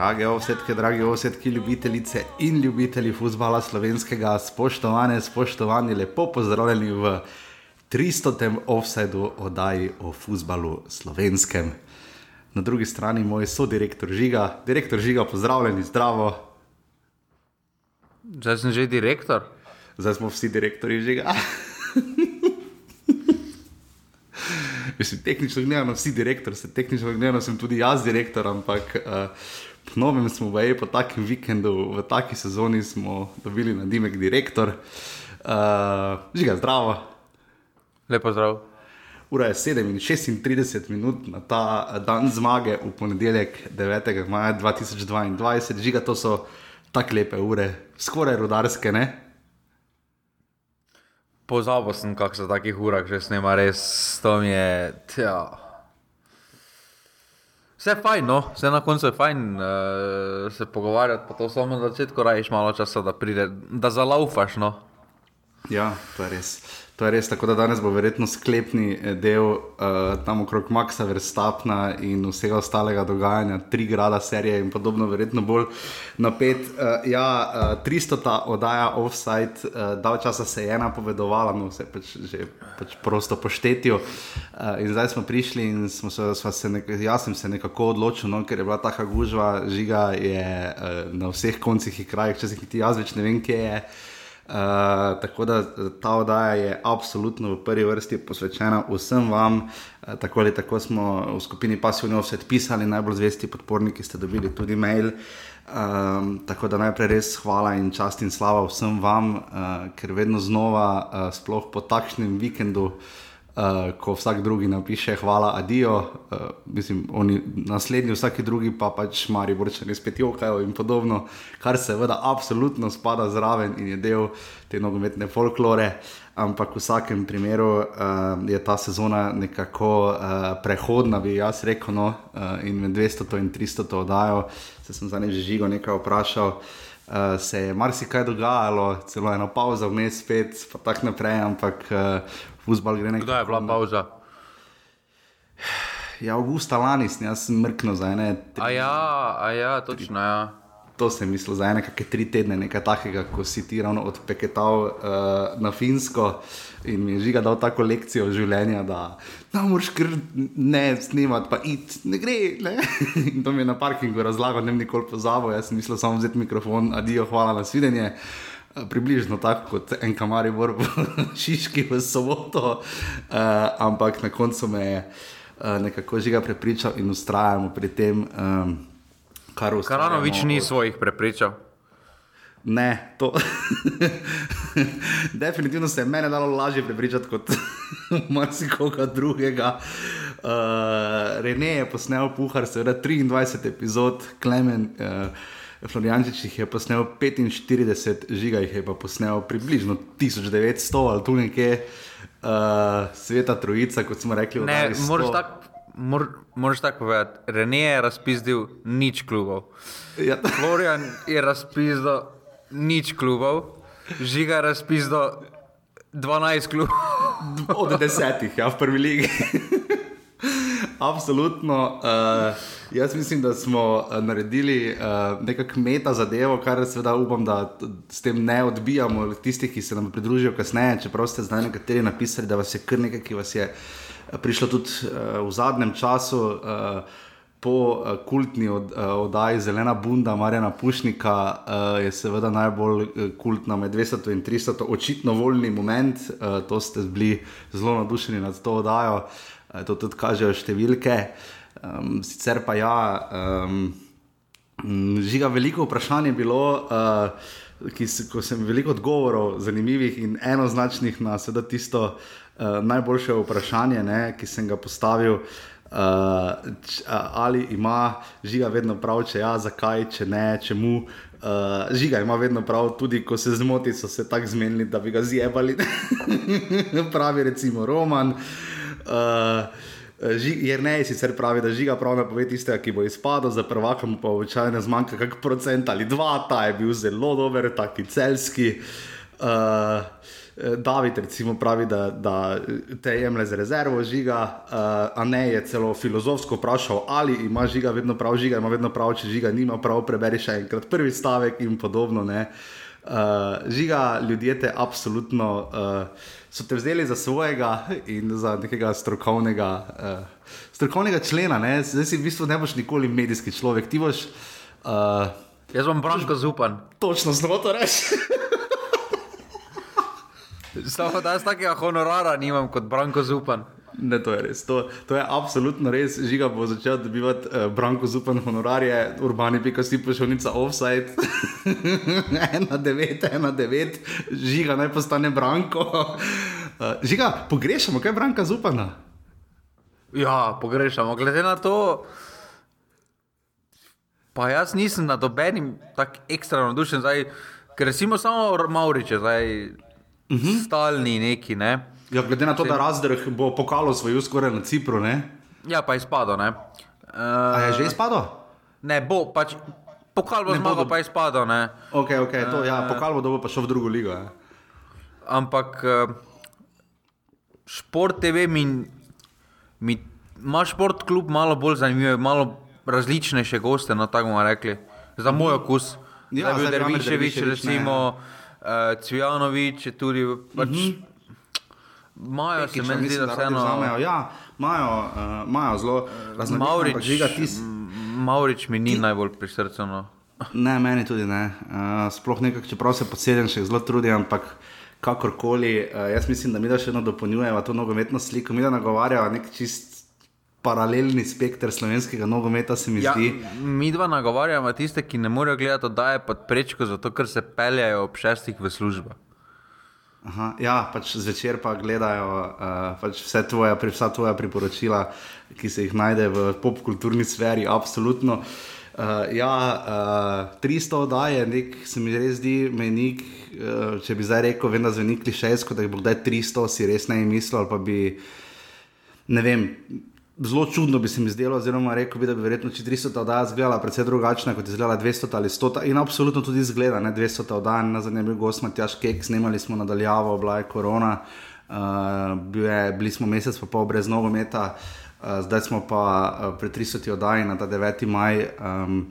Drage ovsetke, dragi ovsetki, ljubitelice in ljubitelji futbola slovenskega, spoštovane, spoštovani, lepo pozdravljeni v 300. offsajdu oddaji o futbalu slovenskem. Na drugi strani moj sodirektor Žiga, direktor Žiga, pozdravljeni, zdravo. Zdaj sem že direktor. Zdaj smo vsi direktori Žiga. Mislim, tehnično gledano, vsi direktori, se tehnično gledano, sem tudi jaz direktor, ampak uh, po novem smo v EPO, takem vikendu, v taki sezoni smo dobili na Dimek direktor. Uh, žiga, zdravo. Lepo zdrav. Ura je 37 minut na ta dan zmage v ponedeljek 9. maja 2022, žiga, to so tako lepe ure, skoraj rudarske, ne? Pozabil sem, kako se v takih urah že snema, res to mi je. Tja. Vse je fajn, no, vse na koncu je fajn uh, se pogovarjati, pa to samo na začetku rajiš malo časa, da pride, da zalaufaš. No. Ja, to je res. To je res, tako da danes bo verjetno sklepni del uh, tam okrog Maxa Verstapna in vsega ostalega dogajanja, tri grada serije in podobno, verjetno bolj napet. Uh, ja, uh, 300. oddaja offside, uh, dal časa se je ena povedovala, no vse pač že pač prosto poštetijo. Uh, in zdaj smo prišli in smo se, se nek, jaz sem se nekako odločil, no, ker je bila taka gužva, žiga je uh, na vseh koncih in krajih, če se ti jaz več ne vem, kje je. Uh, tako da ta oddaja je absolutno v prvi vrsti posvečena vsem vam. Uh, tako ali tako smo v skupini Passivno vse pisali, najbolj zvesti podporniki ste dobili tudi mail. Um, tako da najprej res hvala in čast in slava vsem vam, uh, ker vedno znova, uh, sploh po takšnem vikendu, uh, uh, ko vsak drugi napiše, hvala, adijo, uh, mislim, oni naslednji, vsaki drugi pa pač mari, vrčani spet jokajo in podobno, kar seveda absolutno spada zraven in je del te nogometne folklore. Ampak v vsakem primeru uh, je ta sezona nekako uh, prehodna, bi jaz rekel, no, uh, in med 200 in 300 oddajo, se sem ne že žigo nekaj vprašal. Uh, se je marsikaj dogajalo, celo eno pauzo, vmes spet, pa tako naprej, ampak uh, fusbal gre nekaj. Kdaj je bila pauza? Ja, avgusta lani sem jaz mrknil za ene. Tri, a ja, a ja, točno. Ja. To sem mislil za ene kakšne tri tedne, nekaj takega, ko si ti ravno odpeketal uh, na Finsko in mi je žiga dal tako lekcijo življenja, da ne moreš kar ne snimati, pa it, ne gre. Ne? in to mi je na parkingu razlagal, ne vem nikoli pozabil, jaz sem mislil samo vzeti mikrofon, adijo, hvala na svidenje. Eh, približno tako kot en kamari v Šiški v soboto, uh, ampak na koncu me je uh, nekako žiga prepričal in ustrajamo pri tem, um, kar vse. Karanovič ni svojih prepričal. Ne, to. Definitivno se je meni dalo lažje prepričati kot marsikoga drugega. Uh, Rene je posnel puhar, seveda 23 epizod, Klemen. Uh, Floriančič jih je posnel 45, žiga jih je pa posnel približno 1900 ali tu nekje, uh, sveta trojica, kot smo rekli. Ne, moraš tako. Moraš tako povedati, Rene je razpisal nič klubov. Ja. Florian je razpisal nič klubov, žiga je razpisal 12 klubov. Od desetih, ja, v prvi legi. Absolutno. Uh, jaz mislim, da smo uh, naredili uh, nekakšno meta zadevo, kar seveda upam, da s tem ne odbijamo tistih, ki se nam pridružijo kasneje. Čeprav ste zdaj nekateri napisali, da vas je kar nekaj, ki vas je prišlo tudi uh, v zadnjem času. Uh, Po uh, kultni od, uh, oddaji Zelena Bunda, Marjana Pušnika, uh, je seveda najbolj uh, kultna med 200 in 300, očitno voljni moment. Uh, to ste bili zelo navdušeni nad to oddajo. Uh, to tudi kažejo številke. Um, sicer pa ja, um, žiga veliko vprašanj je bilo, uh, ki ko sem veliko odgovorov, zanimivih in enoznačnih na seveda tisto uh, najboljše vprašanje, ne, ki sem ga postavil. Uh, č, uh, ali ima žiga vedno prav, če ja, zakaj, če ne, čemu. Uh, žiga ima vedno prav, tudi ko se zmoti, so se tako zmenili, da bi ga zjebali. Pravi, recimo, Roman. Uh, Jer ne, sicer pravi, da žiga prav ne pove tistega, ki bo izpadel, za prvakom pa običajno zmanjka kak procent ali dva, ta je bil zelo dober, taki celski. Uh, David, recimo, pravi, da, da te jemlje za rezervo, žiga, uh, a ne je celo filozofsko vprašal, ali ima žiga vedno prav, žiga ima vedno prav, če žiga nima prav, preberi še enkrat prvi stavek in podobno. Uh, žiga, ljudje te absolutno uh, so te vzeli za svojega in za nekega strokovnega, uh, strokovnega člena. Ne? Zdaj si v bistvu ne boš nikoli medijski človek, ti boš. Uh, Jaz sem Branko Zupan. Točno, znamo to reči. Samo da jaz takega honorara nimam kot Branko Zupan. Ne, to je res. To, to je absolutno res. Žiga bo začel dobivati uh, Branko Zupan honorarje, urbani pika si pošiljnica offside. ena devet, ena devet, žiga naj postane Branko. Uh, žiga, pogrešamo, kaj je Branka Zupana? Ja, pogrešamo. Glede na to, pa jaz nisem na dobenim tako ekstra navdušen, zdaj, ker recimo samo Mauriče, zdaj uh mhm. -huh. stalni neki. Ne? Ja, glede na to, da razdrh bo pokalo svoj skoraj na Cipru. Ne? Ja, pa je spadal. Uh, A je že izpadel? Ne, bo pač. Pokal bo zmagal, pa je spadal. Ok, ok, to, ja, pokal bo dobil pa šel v drugo ligo. Je. Ampak uh, šport TV mi, mi ima šport kljub malo bolj zanimiv, malo različnejše goste, no tako bomo rekli, za moj okus. Ja, da bi bil Derviševič, recimo uh, Cvijanovič, tudi pač. Mm -hmm. Imajo se meni zdi, da vseeno. Ja, imajo uh, zelo raznolike stvari. Maurič mi ni najbolj pri srcu. No. ne, meni tudi ne. Uh, sploh nekaj, čeprav se posedem še zelo trudim, ampak kakorkoli, uh, jaz mislim, da mi da še eno dopolnjujemo to nogometno sliko, mi da nagovarjamo nek čist paralelni spektr slovenskega nogometa, se mi ja, zdi. Mi dva nagovarjamo tiste, ki ne morejo gledati, da je pod prečko, zato ker se peljajo ob šestih v službo. Aha, ja, pač zvečer pa gledajo uh, pač vse tvoje, vsa tvoja priporočila, ki se jih najde v popkulturni sferi, absolutno. Uh, ja, uh, 300 oddaj je nek, se mi res zdi, menik. Uh, če bi zdaj rekel, vem, da zveni klišejsko, da jih bo zdaj 300, si res ne mislil, ali pa bi, ne vem, zelo čudno bi se mi zdelo, oziroma rekel bi, da bi verjetno 400 oddaj izgledala precej drugačna, kot je izgledala 200 ali 100. In absolutno tudi izgleda, ne 200 oddaj, na zadnjem bil gost Matjaš Kek, snemali smo nadaljavo, bila je korona, uh, bil je, bili smo mesec pa pol brez nogometa, uh, zdaj smo pa uh, pred 300 oddaj na ta 9. maj, um,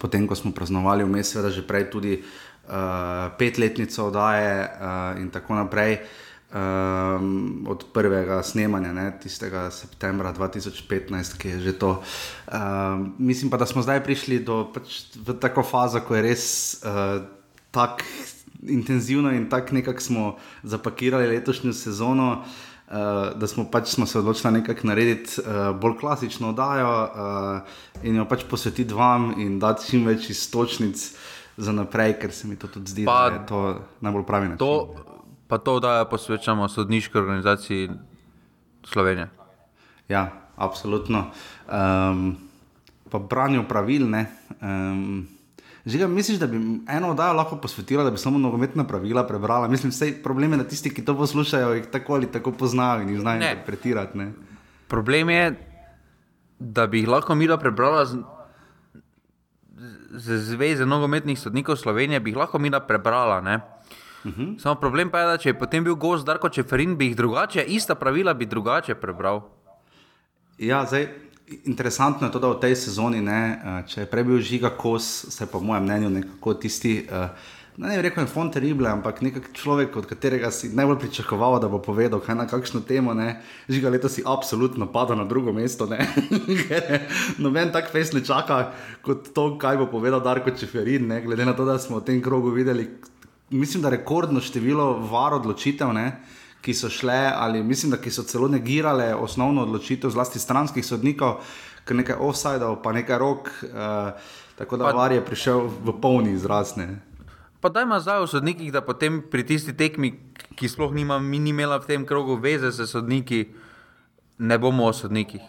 potem ko smo praznovali vmes, seveda že prej tudi uh, petletnico oddaje uh, in tako naprej um, od prvega snemanja, ne, tistega septembra 2015, ki je že to. Um, mislim pa, da smo zdaj prišli do pač, tako fazo, ko je res uh, tako intenzivno in tako nekako smo zapakirali letošnjo sezono. Uh, da smo, pač smo se odločili nekako narediti uh, bolj klasično oddajo uh, in jo pač posvetiti vam in dati čim več istočnic za naprej, ker se mi to tudi zdi, pa, da je to najbolj pravi način. To, pa to, da posvečamo sodniški organizaciji Slovenije. Ja, absolutno. Um, pa branju pravil. Um, Žiga, misliš, da bi eno oddajo lahko posvetila, da bi samo nogometna pravila prebrala? Mislim, vse probleme na tisti, ki to poslušajo, jih tako ali tako poznajo in jih znajo interpretirati. Ne? Problem je, da bi jih lahko mila prebrala z, z Zveze nogometnih sodnikov Slovenije, bi jih lahko mila prebrala. Ne? Uh. -huh. Problem pa je, da če je potem bil gost Darko Čeferin, bi jih drugače, ista pravila bi drugače prebral. Ja, zdaj. Interesantno je to, da v tej sezoni, ne, eh, če je prej bil žiga kos, se po mojem mnenju nekako tisti, uh, ne vem, rekel je font terrible, ampak nek človek, od katerega si najbolj pričakoval, da bo povedal kaj na kakšno temo, ne, žiga leta si absolutno pada na drugo mesto, ne, noben tak fest ne čaka kot to, kaj bo povedal Darko Čeferin, ne, glede na to, da smo v tem krogu videli mislim, da rekordno število var odločitev, ne, ki so šle, ali mislim, da so celo negirale osnovno odločitev, zlasti stranskih sodnikov, ker nekaj offsajdov, pa nekaj rok, uh, tako da pa, var je prišel v polni izrazne. Pa da ima zdaj v sodnikih, da potem pri tisti tekmi, ki sploh nima, mi ni imela v tem krogu veze s sodniki, ne bomo o sodnikih.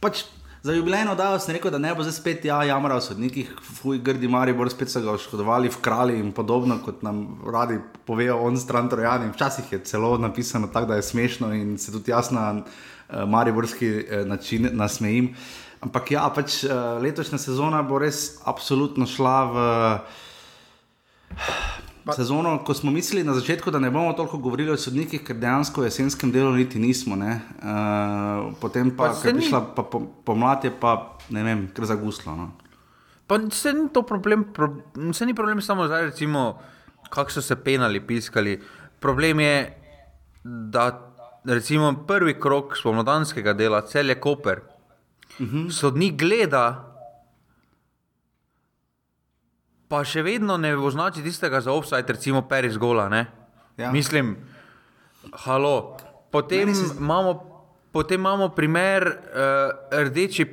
Pač Za jubilejno dajo sem rekel, da ne bo zdaj spet ja, jamra o sodnikih, fuj, grdi mari, bo spet se ga oškodovali v krali in podobno, kot nam radi povejo on stran trojani. Včasih je celo napisano tako, da je smešno in se tudi jaz na uh, mariborski uh, način nasmejim. Ampak ja, pač uh, letošnja sezona bo res absolutno šla v. pa, sezono, ko smo mislili na začetku, da ne bomo toliko govorili o sodnikih, ker dejansko v jesenskem delu niti nismo. Uh, potem pa, pa ker je prišla pa, po, pomlad, je pa ne vem, ker zaguslo. No. Pa se ni to problem, pro, se ni problem samo zdaj, recimo, kako so se penali, piskali. Problem je, da recimo prvi krok spomladanskega dela, cel je Koper. Uh mhm. -huh. Sodnik gleda, pa še vedno ne označi tistega za offside, recimo Peris Gola. Ja. Mislim, halo. Potem, si... imamo, potem imamo primer uh, rdeči,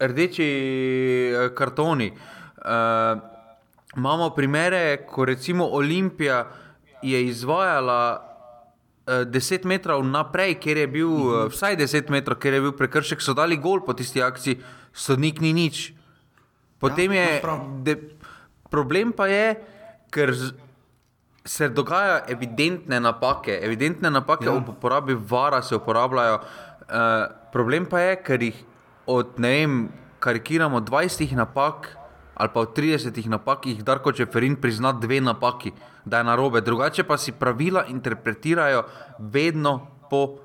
rdeči uh, kartoni. Uh, imamo primere, ko recimo Olimpija je izvajala. 10 metrov naprej, ker je bil uh -huh. vsaj 10 metrov, ker je bil prekršek, so dali gol po tisti akciji, sodnik ni nič. Potem ja, je. De, Problem pa je, ker se dogajajo evidentne napake, evidentne napake ja. v uporabi vara se uporabljajo. Uh, problem pa je, ker jih od ne vem, karikiramo 20 napak ali pa od 30 napak, jih Darko Čeferin prizna dve napaki, da je narobe. Drugače pa si pravila interpretirajo vedno.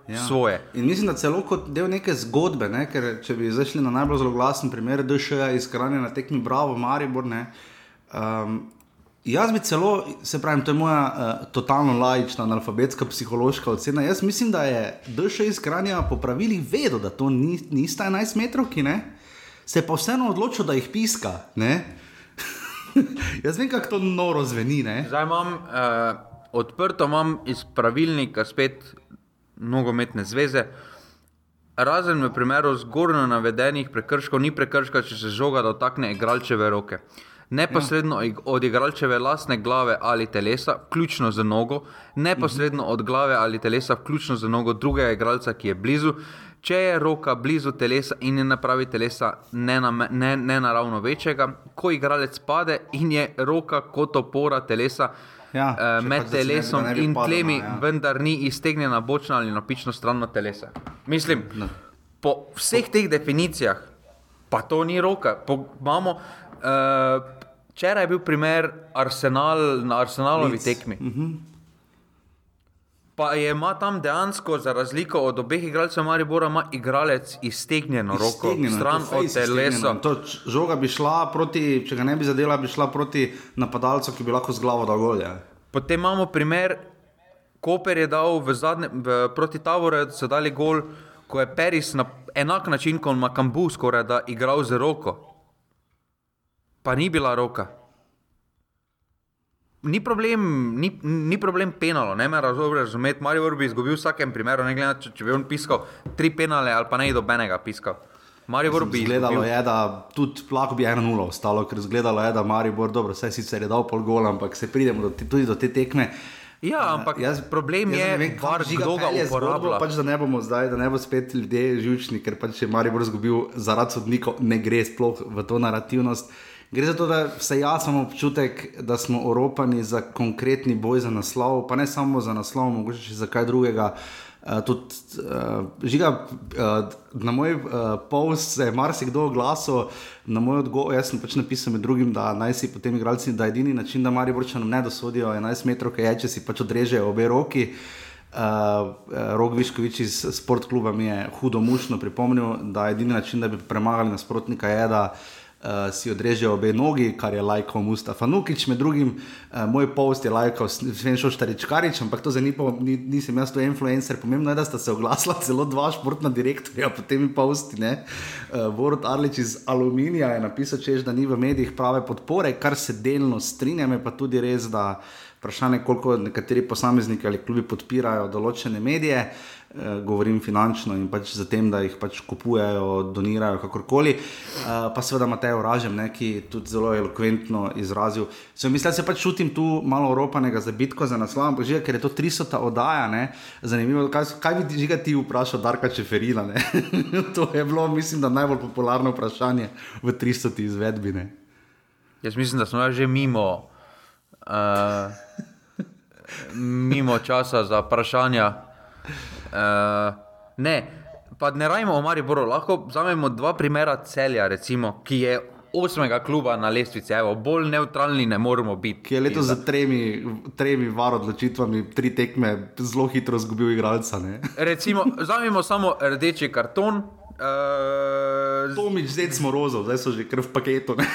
Ja. In mislim, da celo kot del neke zgodbe, ne? ker če bi zašli na najbolj zelo glasen primer, da je še izkranje na tekmi Bravo, Maribor. Ne? Um, jaz bi celo, se pravi, to je moja uh, totalno lajična, analfabetska, psihološka ocena. Jaz mislim, da je DŠ iz Kranja po pravilih vedel, da to ni, nista 11 metrov, ki ne. Se je pa vseeno odločil, da jih piska. jaz vem, kako to noro zveni. Ne? Zdaj imam uh, odprto, imam iz pravilnika spet nogometne zveze. Razen v primeru zgornjo navedenih prekrškov, ni prekrška, če se žoga dotakne igralčeve roke neposredno ja. od igralčeve lastne glave ali telesa, vključno z nogo, neposredno od glave ali telesa, vključno z nogo drugega igralca, ki je blizu. Če je roka blizu telesa in je napravi telesa nenaravno ne, ne večjega, ko igralec pade in je roka kot opora telesa ja, uh, med telesom ne in tlemi, ja. vendar ni iztegnjena bočna ali napična stran telesa. Mislim, no. po vseh teh definicijah, pa to ni roka. Po, imamo, uh, Včeraj je bil primer Arsenal na Arsenalovi Lic. tekmi. Uh mhm. -huh. Pa je ima tam dejansko, za razliko od obeh igralcev, Maribora, ima igralec iztegnjeno roko, stran od telesa. Žoga bi šla proti, če ga ne bi zadela, bi šla proti napadalcu, ki bi lahko z glavo dal gol. Potem imamo primer, Koper je dal v zadnje, v, proti Tavoru, da so dali gol, ko je Peris na enak način kot Makambu skoraj da igral z roko pa ni bila roka. Ni problem, ni, ni problem penalo, ne me razumeti. Marijo bi izgubil v vsakem primeru, ne glede na to, če bi on piskal tri penale ali pa ne do benega piskal. Maribor bi izgledalo, je, da tudi lahko bi 1-0 ostalo, ker izgledalo je, da Maribor, dobro, vse sicer je dal pol gola, ampak se pridemo do te, tudi do te tekme. Ja, ampak jaz, problem jaz je, da je to zgodba. Pač, da ne bomo zdaj, da ne bo spet ljudje žučni, ker pač je Maribor izgubil zaradi sodnikov, ne gre sploh v to narativnost. Gre za to, da se jaz imam občutek, da smo oropani za konkretni boj za naslov, pa ne samo za naslov, mogoče še za kaj drugega. Uh, tudi, uh, žiga, uh, na moj uh, post se je marsikdo oglasil, na moj odgovor, jaz sem pač napisal med drugim, da naj si potem igralci, da je edini način, da Marijo Borčanom ne dosodijo 11 metrov, kaj je, če si pač odrežejo obe roki. Uh, Rok Viškovič iz sportkluba mi je hudo mušno pripomnil, da je edini način, da bi premagali nasprotnika, je, da uh, si odrežejo obe nogi, kar je lajkal Mustafa Nukič, med drugim uh, moj post je lajkal Sven Šoštaričkarič, ampak to zdaj ni, ni, nisem jaz, to je influencer. Pomembno je, da sta se oglasila celo dva športna direktorja po temi posti. Uh, eh, Vorod Arlič iz Aluminija je napisal, češ, da ni v medijih prave podpore, kar se delno strinjam, pa tudi res, da vprašanje, koliko nekateri posamezniki ali klubi podpirajo določene medije. Eh, govorim finančno in pač za tem, da jih pač kupujejo, donirajo, kakorkoli. Eh, pa seveda Matej Oražem, ne, ki je tudi zelo elokventno izrazil. Se mislim, da se pač čutim tu malo oropanega za bitko za naslov, ampak že, ker je to 300 oddaja, ne, zanimivo, kaj, kaj bi že ti vprašal Darka Čeferina. to je bilo, mislim, da najbolj popularno vprašanje v 300 izvedbi. Ne. Jaz mislim, da smo že mimo, uh, mimo časa za vprašanja. Uh, ne, pa ne rajmo o Mariboru, lahko vzamemo dva primera celja, recimo, ki je osmega kluba na lestvici, evo, bolj neutralni ne moremo biti. Ki je letos z tremi, tremi var odločitvami, tri tekme, zelo hitro izgubil igralca. Recimo, vzamemo samo rdeči karton. Uh, Tomič, zdaj smo rozov, zdaj so že krv paketu. Ne,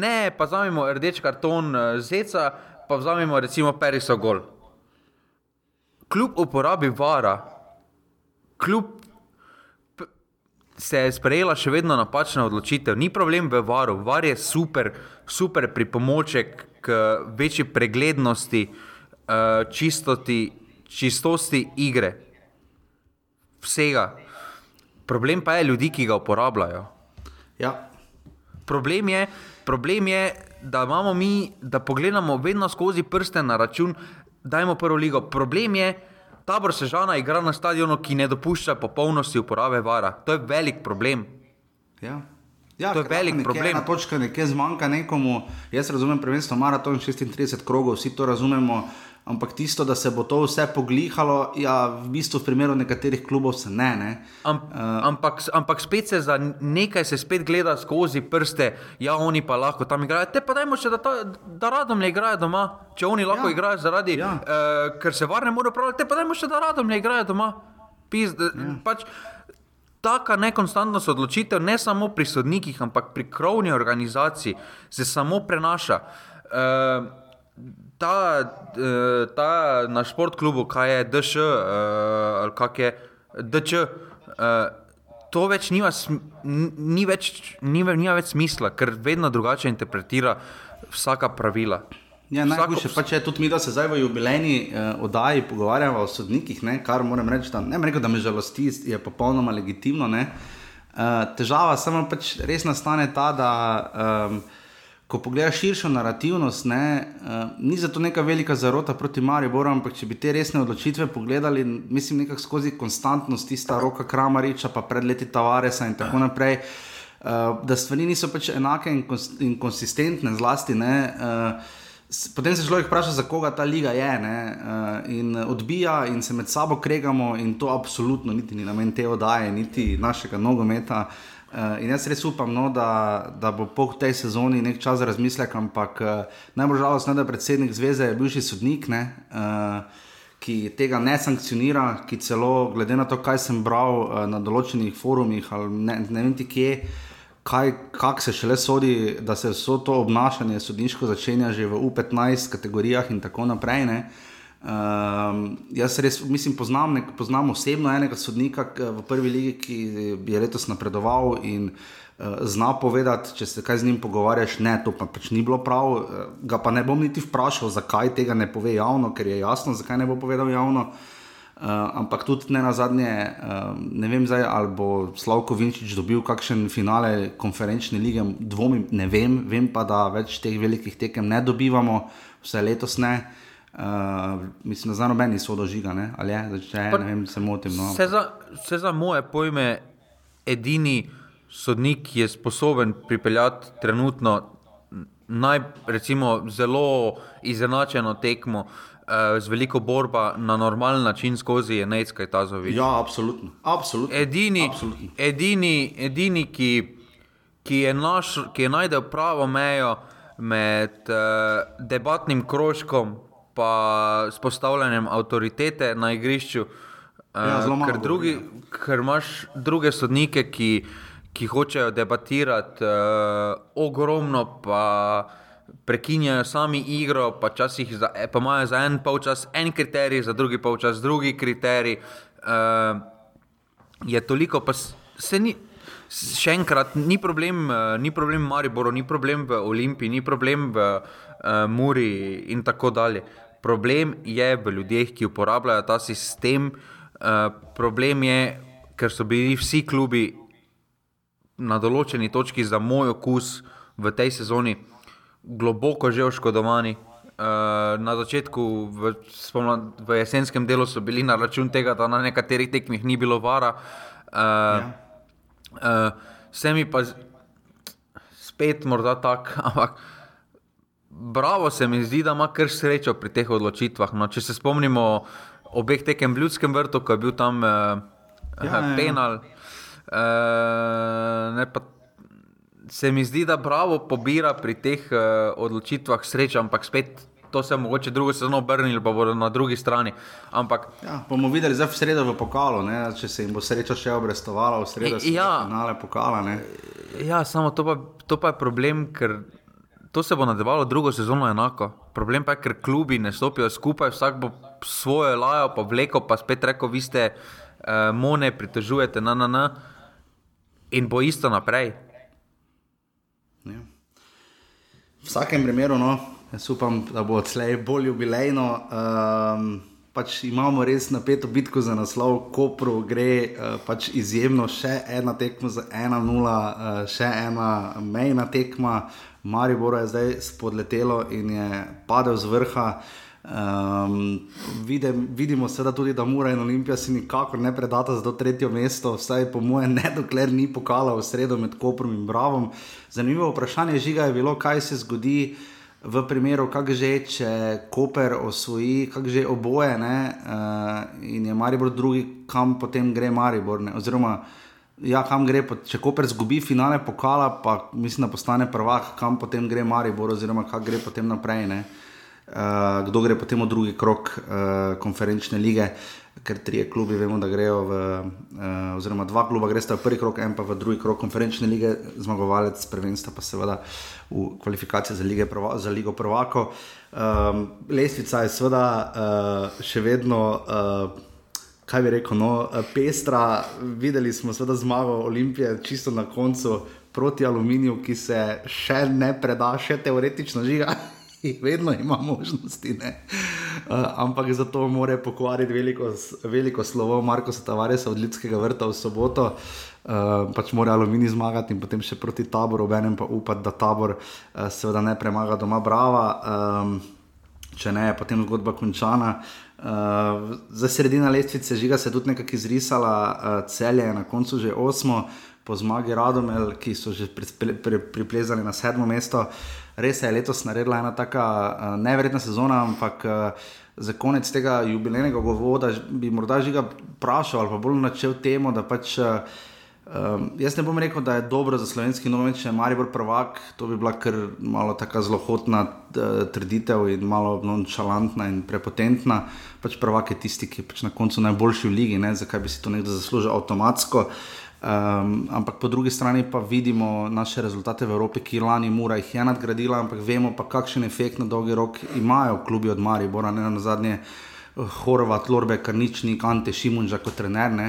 ne pa vzamemo rdeči karton uh, zeca, pa vzamemo recimo Periso Gol. Kljub uporabi vara, kljub se je sprejela še vedno napačna odločitev. Ni problem v varu, var je super, super pripomoček k večji preglednosti, uh, čistoti, čistosti igre. Vsega. Problem pa je ljudi, ki ga uporabljajo. Ja. Problem, je, problem je, da imamo mi, da pogledamo vedno skozi prste na račun, da imamo prvo ligo. Problem je, da tabor Sežana igra na stadionu, ki ne dopušča popolnosti uporabe vara. To je velik problem. Ja. Ja, to je velik nekje, problem. Na točki nekje zmanjka nekomu. Jaz razumem prvenstvo maraton 36 krogov, vsi to razumemo. Ampak tisto, da se bo to vse poglihalo, ja, v bistvu v primeru nekaterih klubov se ne. ne. Am, uh, ampak, ampak spet se za nekaj se spet gleda skozi prste, ja, oni pa lahko tam igrajo. Te pa dajmo še, da, ta, da radom ne igrajo doma, če oni lahko ja. igrajo zaradi, ja. uh, ker se varne morajo upravljati, te pa dajmo še, da radom ne igrajo doma. Pis, da, ja. pač, Taka nekonstantnost odločitev, ne samo pri sodnikih, ampak pri krovni organizaciji, se samo prenaša. Uh, ta, uh, ta na športklubu, kaj je DŠ, eh, ali kak je DČ, uh, to več nima, ni več, nima, nima več smisla, ker vedno drugače interpretira vsaka pravila. Ja, najboljše pa če tudi mi, da se zdaj v jubilejni uh, oddaji pogovarjamo o sodnikih, ne, kar moram reči, da, ne rekel, da me žalosti, je popolnoma legitimno. Uh, težava samo pač res nastane ta, da um, ko pogledaš širšo narativnost, ne, uh, ni zato neka velika zarota proti Mariboru, ampak če bi te resne odločitve pogledali, mislim, nekako skozi konstantnost, tista roka Kramariča, pa pred leti Tavaresa in tako naprej, uh, da stvari niso pač enake in, kons in konsistentne, zlasti ne. Uh, Potem se človek vpraša, za koga ta liga je. Uh, in odbija, in se med sabo kregamo, in to absolutno niti ni namen te oddaje, niti našega nogometa. Uh, Uh, in jaz res upam, no, da, da bo po tej sezoni nek čas razmislek, ampak uh, najbolj žalostno je, da predsednik zveze je bivši sodnik, ne, uh, ki tega ne sankcionira, ki celo, glede na to, kaj sem bral uh, na določenih forumih ali ne, ne vem ti kje, kako se šele sodi, da se vso to obnašanje sodniško začenja že v U15 kategorijah in tako naprej. Ne. Um, jaz res mislim, poznam, nek, poznam osebno enega sodnika v prvi legi, ki je letos napredoval in uh, zna povedati, če se kaj z njim pogovarjaš, ne, to pa pač ni bilo prav. Uh, ga pa ne bom niti vprašal, zakaj tega ne pove javno, ker je jasno, zakaj ne bo povedal javno. Uh, ampak tudi ne na zadnje, uh, ne vem, zdaj, ali bo Slavko Vinčič dobil kakšen finale konferenčne lige, dvomim, ne vem, vem pa, da več teh velikih tekem ne dobivamo, vse letos ne. Uh, Uh, mislim, da za noben niso dožiga, ne? ali je, da če pa, ne vem, se motim. No. Vse, za, vse za moje pojme, edini sodnik, ki je sposoben pripeljati trenutno naj, recimo, zelo izenačeno tekmo. Uh, z veliko borba na normalen način skozi je Necka in Tazovič. Ja, absolutno. absolutno. Edini, absolutno. edini, edini ki, ki, je naš, ki je najdel pravo mejo med uh, debatnim krožkom pa s postavljanjem avtoritete na igrišču. Ja, uh, ker, drugi, ker imaš druge sodnike, ki, ki hočejo debatirati uh, ogromno, pa prekinjajo sami igro, pa, za, eh, pa imajo za en polčas en kriterij, za drugi polčas drugi kriterij. Uh, je toliko, pa se ni. Še enkrat, ni problem, ni problem v Mariboru, ni problem v Olimpiji, ni problem v uh, Muri in tako dalje. Problem je v ljudeh, ki uporabljajo ta sistem. Uh, problem je, ker so bili vsi klubi na določeni točki za moj okus v tej sezoni globoko že oškodovani. Uh, na začetku, v, spomnad, v jesenskem delu, so bili na račun tega, da na nekaterih tekmih ni bilo vara. Uh, ja. uh, Vse mi pa spet morda tako, ampak. Bravo se mi zdi, da ima kar srečo pri teh odločitvah. No, če se spomnimo obeh tekem v Ljudskem vrtu, ko je bil tam eh, ja, ja, ja. penal, eh, ne, pa, se mi zdi, da Bravo pobira pri teh uh, odločitvah srečo, ampak spet to se mogoče drugo sezono obrnili, pa bodo na drugi strani. Ampak, ja, bomo videli zdaj v sredo v pokalu, ne? če se jim bo sreča še obrestovala, v sredo se ja, finale pokala. Ne? Ja, samo to pa, to pa je problem, ker to se bo nadaljevalo drugo sezono enako. Problem pa je, ker klubi ne stopijo skupaj, vsak bo svojo lajo, pa vleko, pa spet reko, vi ste uh, mone, pritožujete na NN in bo isto naprej. Ja. V vsakem primeru, no, Jaz upam, da bo odslej bolj jubilejno. Um, pač imamo res napeto bitko za naslov, Kopru gre uh, pač izjemno, še ena tekma za 1-0, uh, še ena mejna tekma, Maribor je zdaj spodletelo in je padel z vrha. Um, vidim, vidimo seveda tudi, da Mura in Olimpija si nikakor ne predata za to tretje mesto, vsaj po mojem, ne dokler ni pokala v sredo med Koprom in Bravom. Zanimivo vprašanje žiga je bilo, kaj se zgodi v primeru, kako že, če Koper osvoji, kako že oboje, ne, uh, in je Maribor drugi, kam potem gre Maribor. Ne, oziroma, ja, kam gre, če Koper zgubi finale pokala, pa mislim, da postane prvak, kam potem gre Maribor, oziroma kako gre potem naprej. Ne. Uh, kdo gre potem v drugi krok uh, konferenčne lige, ker tri klubi vemo, da grejo v, uh, oziroma dva kluba gresta v prvi krok, en pa v drugi krok konferenčne lige, zmagovalec prvenstva pa seveda v kvalifikacije za, lige, za Ligo Prvako. Um, lestvica je seveda uh, še vedno, uh, kaj bi rekel, no, pestra. Videli smo seveda zmago Olimpije čisto na koncu proti Aluminiju, ki se še ne preda, še teoretično žiga. Vedno ima možnosti, uh, ampak za to mora pokvariti veliko, veliko slovo Marko Tavaresa od Ljudskega vrta v soboto. Uh, uh, pač mora aluminij zmagati in potem še proti taboru, obenem pa upati, da tabor uh, seveda ne premaga doma Brava. Um, Če ne, je potem zgodba končana. Uh, za sredina lestvice žiga se je tudi nekako izrisala, uh, celje je na koncu že osmo, po zmagi Radomel, ki so že priplezali na sedmo mesto. Res je letos naredila ena tako uh, nevrjetna sezona, ampak uh, za konec tega jubilejnega govoda bi morda žiga vprašal ali pa bolj načel temu, da pač. Uh, Um, jaz ne bom rekel, da je dobro za slovenski novinar, če je Maribor prvak. To bi bila kar malo tako zelo hotna trditev in malo nonšalantna in prepotentna. Pač prvak je tisti, ki je pač na koncu najboljši v ligi, ne? zakaj bi si to nekdo zaslužil avtomatsko. Um, ampak po drugi strani pa vidimo naše rezultate v Evropi, ki lani mora jih je nadgradila, ampak vemo pa, kakšen efekt na dolgi rok imajo klubi od Maribora, ne na zadnje eh, Horvat, Lorbe, Karničnik, Ante Šimunža kot trener. Ne?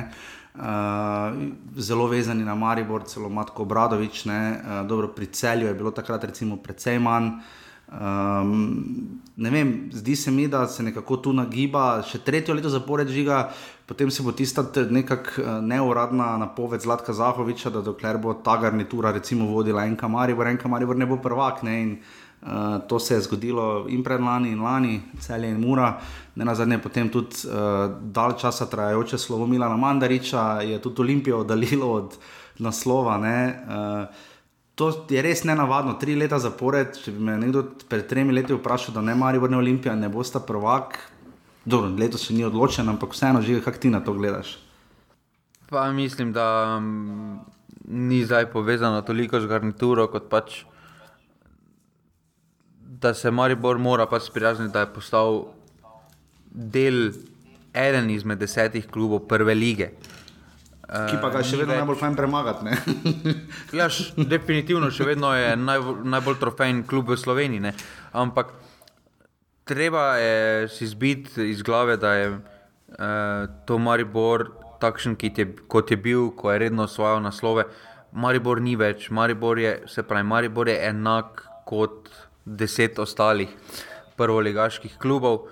Uh, zelo vezani na Maribor, celo Matko Obradovič, ne, uh, dobro, pri celju je bilo takrat recimo precej manj. Um, ne vem, zdi se mi, da se nekako tu nagiba, še tretje leto zapored žiga, potem se bo tista nekakšna neuradna napoved Zlatka Zahoviča, da dokler bo ta garnitura recimo vodila enka Maribor, enka Maribor ne bo prvak. Ne, in, Uh, to se je zgodilo in pred lani, in lani, celje in mura, ne na zadnje, potem tudi uh, dalj časa trajajoče slovo Milana Mandariča, je tudi Olimpijo oddaljilo od naslova. Uh, to je res ne navadno, tri leta zapored. Če bi me nekdo pred tremi leti vprašal, da ne mari vrne Olimpija, ne bosta prvak, dobro, letos še ni odločen, ampak vseeno živi, kako ti na to gledaš. Pa mislim, da um, ni zdaj povezano toliko z garnituro kot pač da se Maribor mora pač sprijazniti, da je postal del eden izmed desetih klubov prve lige. Ki pa ga še vedno več... najbolj fajn premagati. ja, š, definitivno še vedno je naj, najbolj trofejni klub v Sloveniji. Ne? Ampak treba je si zbiti iz glave, da je uh, to Maribor takšen, je, kot je bil, ko je redno osvajal naslove. Maribor ni več, Maribor je, se pravi, Maribor je enak kot deset ostalih prvoligaških klubov.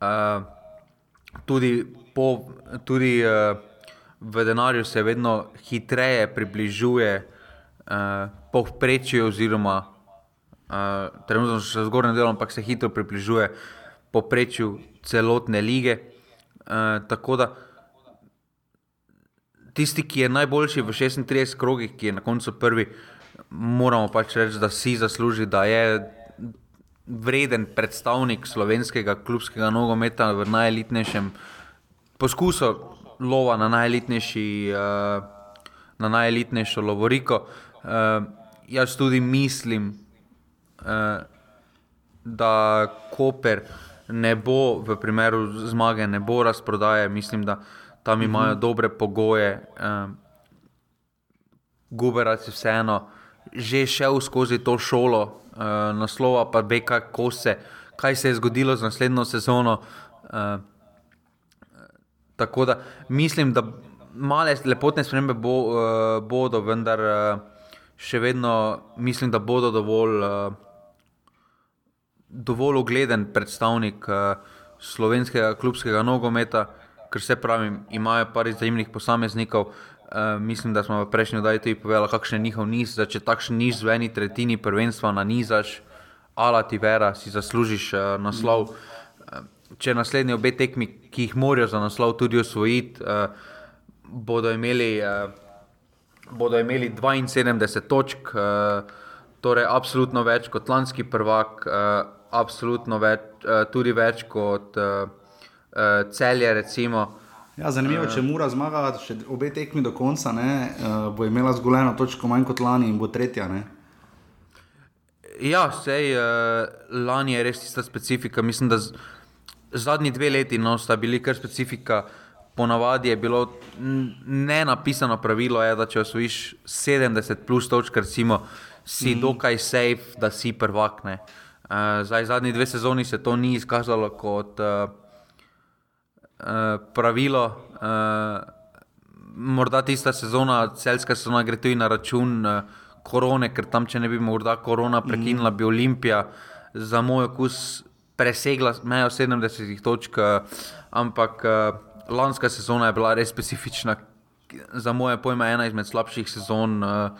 Uh, tudi po, tudi uh, v denarju se vedno hitreje približuje uh, povprečju, oziroma uh, trenutno še zgornjem delu, ampak se hitro približuje povprečju celotne lige. Uh, tako da tisti, ki je najboljši v 36 krogih, ki je na koncu prvi, moramo pač reči, da si zasluži, da je vreden predstavnik slovenskega klubskega nogometa v najelitnejšem poskusu lova na najelitnejši. Uh, Na najelitnejšo Lovoriko. Uh, jaz tudi mislim, uh, da Koper ne bo v primeru zmage, ne bo razprodaje. Mislim, da tam imajo mhm. dobre pogoje. Uh, Guberac je vseeno že šel skozi to šolo, uh, naslova pa ve, kako se, kaj se je zgodilo z naslednjo sezono. Tako da mislim, da male lepotne spremembe bo, uh, bodo, vendar uh, še vedno mislim, da bodo dovolj, uh, dovolj ugleden predstavnik uh, slovenskega klubskega nogometa, ker se pravi, imajo par izjemnih posameznikov. Uh, mislim, da smo v prejšnji oddaji tudi povedali, kakšen je njihov niz. Da, če takšen niz v eni tretjini prvenstva na nizaš, ala ti vera, si zaslužiš uh, naslov. Uh, če naslednji obe tekmi, ki jih morajo za naslov tudi osvojiti, uh, bodo, imeli, uh, bodo imeli 72 točk, uh, torej absolutno več kot lanski prvak, uh, absolutno več, uh, tudi več kot uh, uh, celje. Recimo. Ja, zanimivo, če mora zmagati, če obe tekmi do konca, ne, uh, bo imela zgolj eno točko manj kot lani in bo tretja. Ne. Ja, sej, uh, lani je res tista specifika. Mislim, da z, zadnji dve leti no, sta bili kar specifika. Ponavadi je bilo ne napisano pravilo, je, da če osvojiš 70 plus točk, recimo, si mm. dokaj safe, da si prvakne. Uh, zdaj, zadnji dve sezoni se to ni izkazalo kot. Uh, Eh, pravilo. Uh, morda tista sezona, celska sezona, gre tudi na račun uh, korone, ker tam, če ne bi morda korona prekinila, bi Olimpija za moj okus presegla mejo 70 točk. Uh, ampak uh, lanska sezona je bila res specifična, za moje pojme, ena izmed slabših sezon. Uh,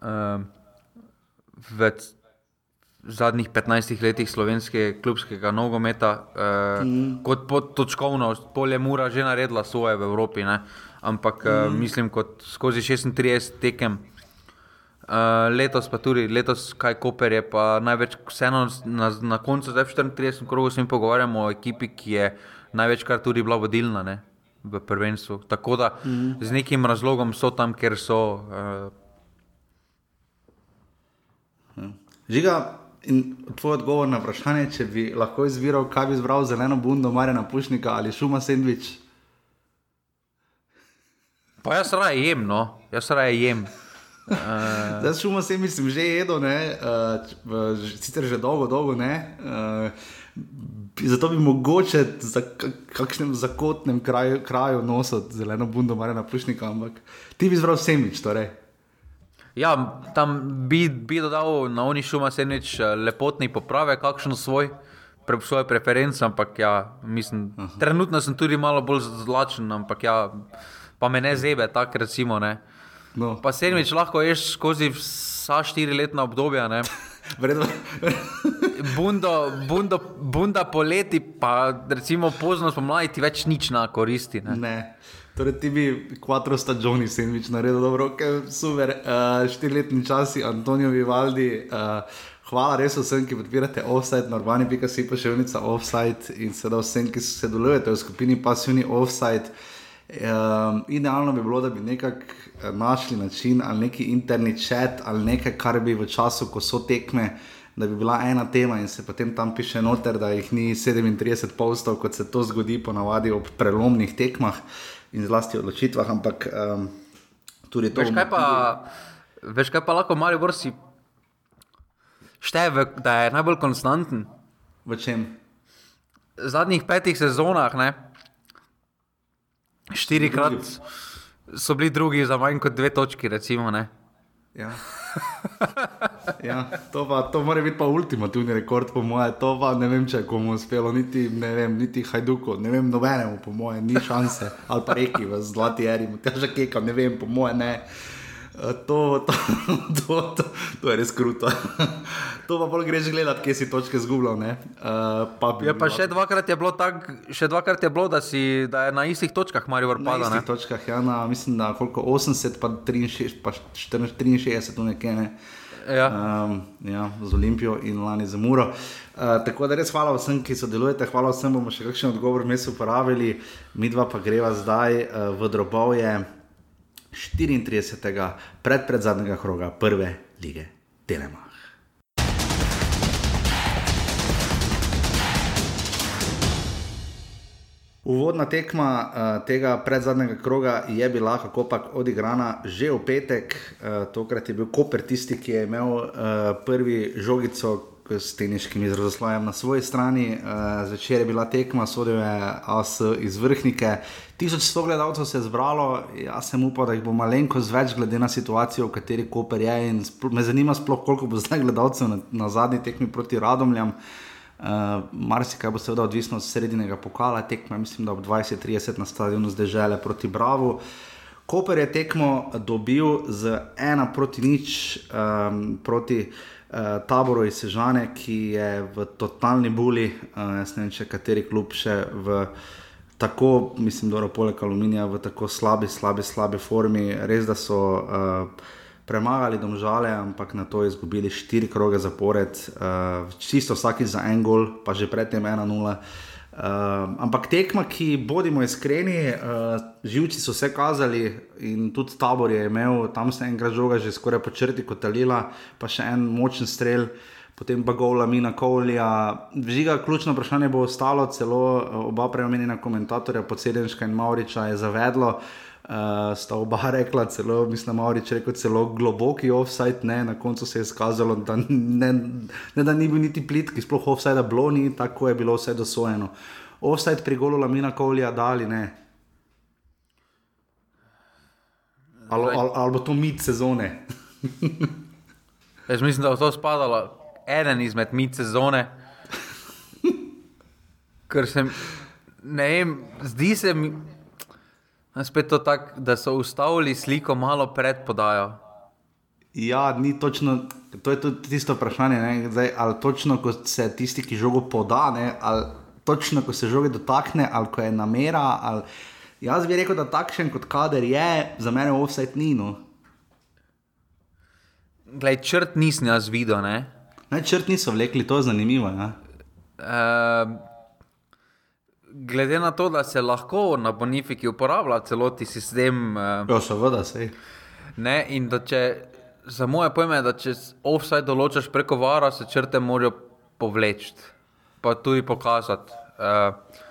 uh, v zadnjih 15 letih slovenskega klubskega nogometa, eh, mm. kot točkovno, polje Mura že naredila svoje v Evropi, ne? ampak eh, mm. mislim, kot skozi 36 tekem. Uh, letos pa tudi, letos kaj Koper je pa največ, vseeno na, na koncu, zdaj v 34 krogu se mi pogovarjamo o ekipi, ki je največkrat tudi bila vodilna ne, v prvenstvu. Tako da mm. z nekim razlogom so tam, ker so. Uh... Žiga, In tvoj odgovor na vprašanje, če bi lahko izbiral, kaj bi izbral zeleno bundo, Marjana Pušnika ali šuma sendvič. Pa jaz raje jem, no, jaz raje jem. Uh... Zdaj šuma sem že jedel, uh, sicer že dolgo, dolgo ne. Uh, Zato bi mogoče za kakšnem zakotnem kraju, kraju nosil zeleno bundo, Marjana Pušnika, ampak ti bi izbral sendvič, torej. Ja, tam bi, bi dodal na oni šuma se neč eh, lepotni poprave, kakšno svoj, pre, svoje preference, ampak ja, mislim, trenutno sem tudi malo bolj zlačen, ampak ja, pa me ne zebe, tako recimo. Ne. No. Pa se neč lahko ješ skozi vsa štiri letna obdobja. bundo, bundo, bunda poleti, pa recimo pozno spomladi ti več nič na koristi. Ne. ne. Torej, ti bi quattro stagioni sandvič naredil, dobro, okay, super, uh, štiriletni časi, Antonijo Vivaldi. Uh, hvala res vsem, ki podpirate offside, si pa še unica offside in seveda vsem, ki sodelujete v skupini pasivni offside. Um, idealno bi bilo, da bi nekako našli način ali neki interni chat ali nekaj, kar bi v času, ko so tekme, da bi bila ena tema in se potem tam piše noter, da jih ni 37 postov, kot se to zgodi ponavadi ob prelomnih tekmah in zlasti odločitvah, ampak um, tudi to. Veš kaj, pa, veš, kaj pa lahko mali vrsti šteje, da je najbolj konstanten? V čem? V zadnjih petih sezonah, ne? Štirikrat so bili drugi za manj kot dve točki, recimo. Ja. ja, to, pa, to mora biti pa ultimativni rekord, po mojem. To pa ne vem, če komu uspelo, niti, vem, niti Hajduku, ne vem, nobenemu, po mojem, ni šanse. Ali pa reki v zlati eri, težko keka, ne vem, po mojem, ne. Eh, to, to, to, to, to je res kruto. To pa bolj greš gledati, kje si točke zgubljal. Uh, pa ja, pa še dvakrat je bilo tako, še dvakrat je bilo, da, si, da je na istih točkah Marijo Vrpada. Na istih ne? točkah, ja, na, mislim, da koliko 80, pa 63, pa 64, tu nekje. Ne? Ja. Um, ja, z Olimpijo in lani za Muro. Uh, tako da res hvala vsem, ki sodelujete, hvala vsem, bomo še kakšen odgovor mi uporabili, mi dva pa greva zdaj uh, v drobovje. 34. pred, pred zadnjega kroga, prve lige Telemach. Uvodna tekma uh, tega predzadnjega kroga je bila, kako pa odigrana, že v petek. Uh, tokrat je bil Koper tisti, ki je imel uh, prvi žogico s teniškim izrazoslojem na svoji strani. Uh, zvečer je bila tekma, sodel je AS iz vrhnike. 1100 gledalcev se je zbralo, jaz sem upal, da jih bo malenkost več, glede na situacijo, v kateri Koper je. Me zanima sploh, koliko bo zdaj gledalcev na, na zadnji tekmi proti Radomljam. Uh, Marsikaj bo seveda odvisno od sredinega pokala, tekme, mislim, da ob 20-30 na stadionu zdaj žele proti Bravo. Koper je tekmo dobil z ena proti nič um, proti uh, taboru iz Sežane, ki je v totalni buli, uh, ne vem, če kateri klub še v tako, mislim, da je poleg aluminija v tako slabi, slabi, slabi formi. Res, da so. Uh, premagali domžale, ampak na to izgubili štiri kroge zapored, uh, čisto vsaki za en gol, pa že predtem 1-0. Uh, eh, ampak tekma, ki bodimo iskreni, uh, živci so se kazali in tudi tabor je imel, tam se enkrat žoga že skoraj po črti kot talila, pa še en močen strel. Potem pa gola mina Kovlja. Žiga, ključno vprašanje bo ostalo, celo oba preomenjena komentatorja, Podsedenška in Mauriča, je zavedlo, uh, sta oba rekla, celo, mislim, da je rekel, celo globoki offside, ne, na koncu se je izkazalo, da, ne, ne, da ni bil niti plitki, sploh offside, bilo ni, tako je bilo vse dosojeno. Offside pri golu Lamina Kovlja dali, ne. Ali al, al bo to mit sezone? Jaz mislim, da bo to spadalo eden izmed mit sezone. Ker sem, ne vem, zdi se mi. Spet to tako, da so ustavili sliko malo pred podajo. Ja, ni točno, to je tudi tisto vprašanje. Zdaj, ali točno, ko se tisti, ki žogo poda, ne, ali točno, ko se žogo dotakne, ali ko je namera. Ali... Jaz bi rekel, da takšen kot kader je, za mene offset ni. No. Glej, črt nisem jaz videl. Ne? Ne, črt niso vlekli, to je zanimivo. Uh, glede na to, da se lahko na Bonifiki uporablja celoti sistem. Uh, ja, seveda se. Ne, in da če za moje pojme, da če offside določaš preko vara, se črte morajo povleči, pa tudi pokazati. Uh,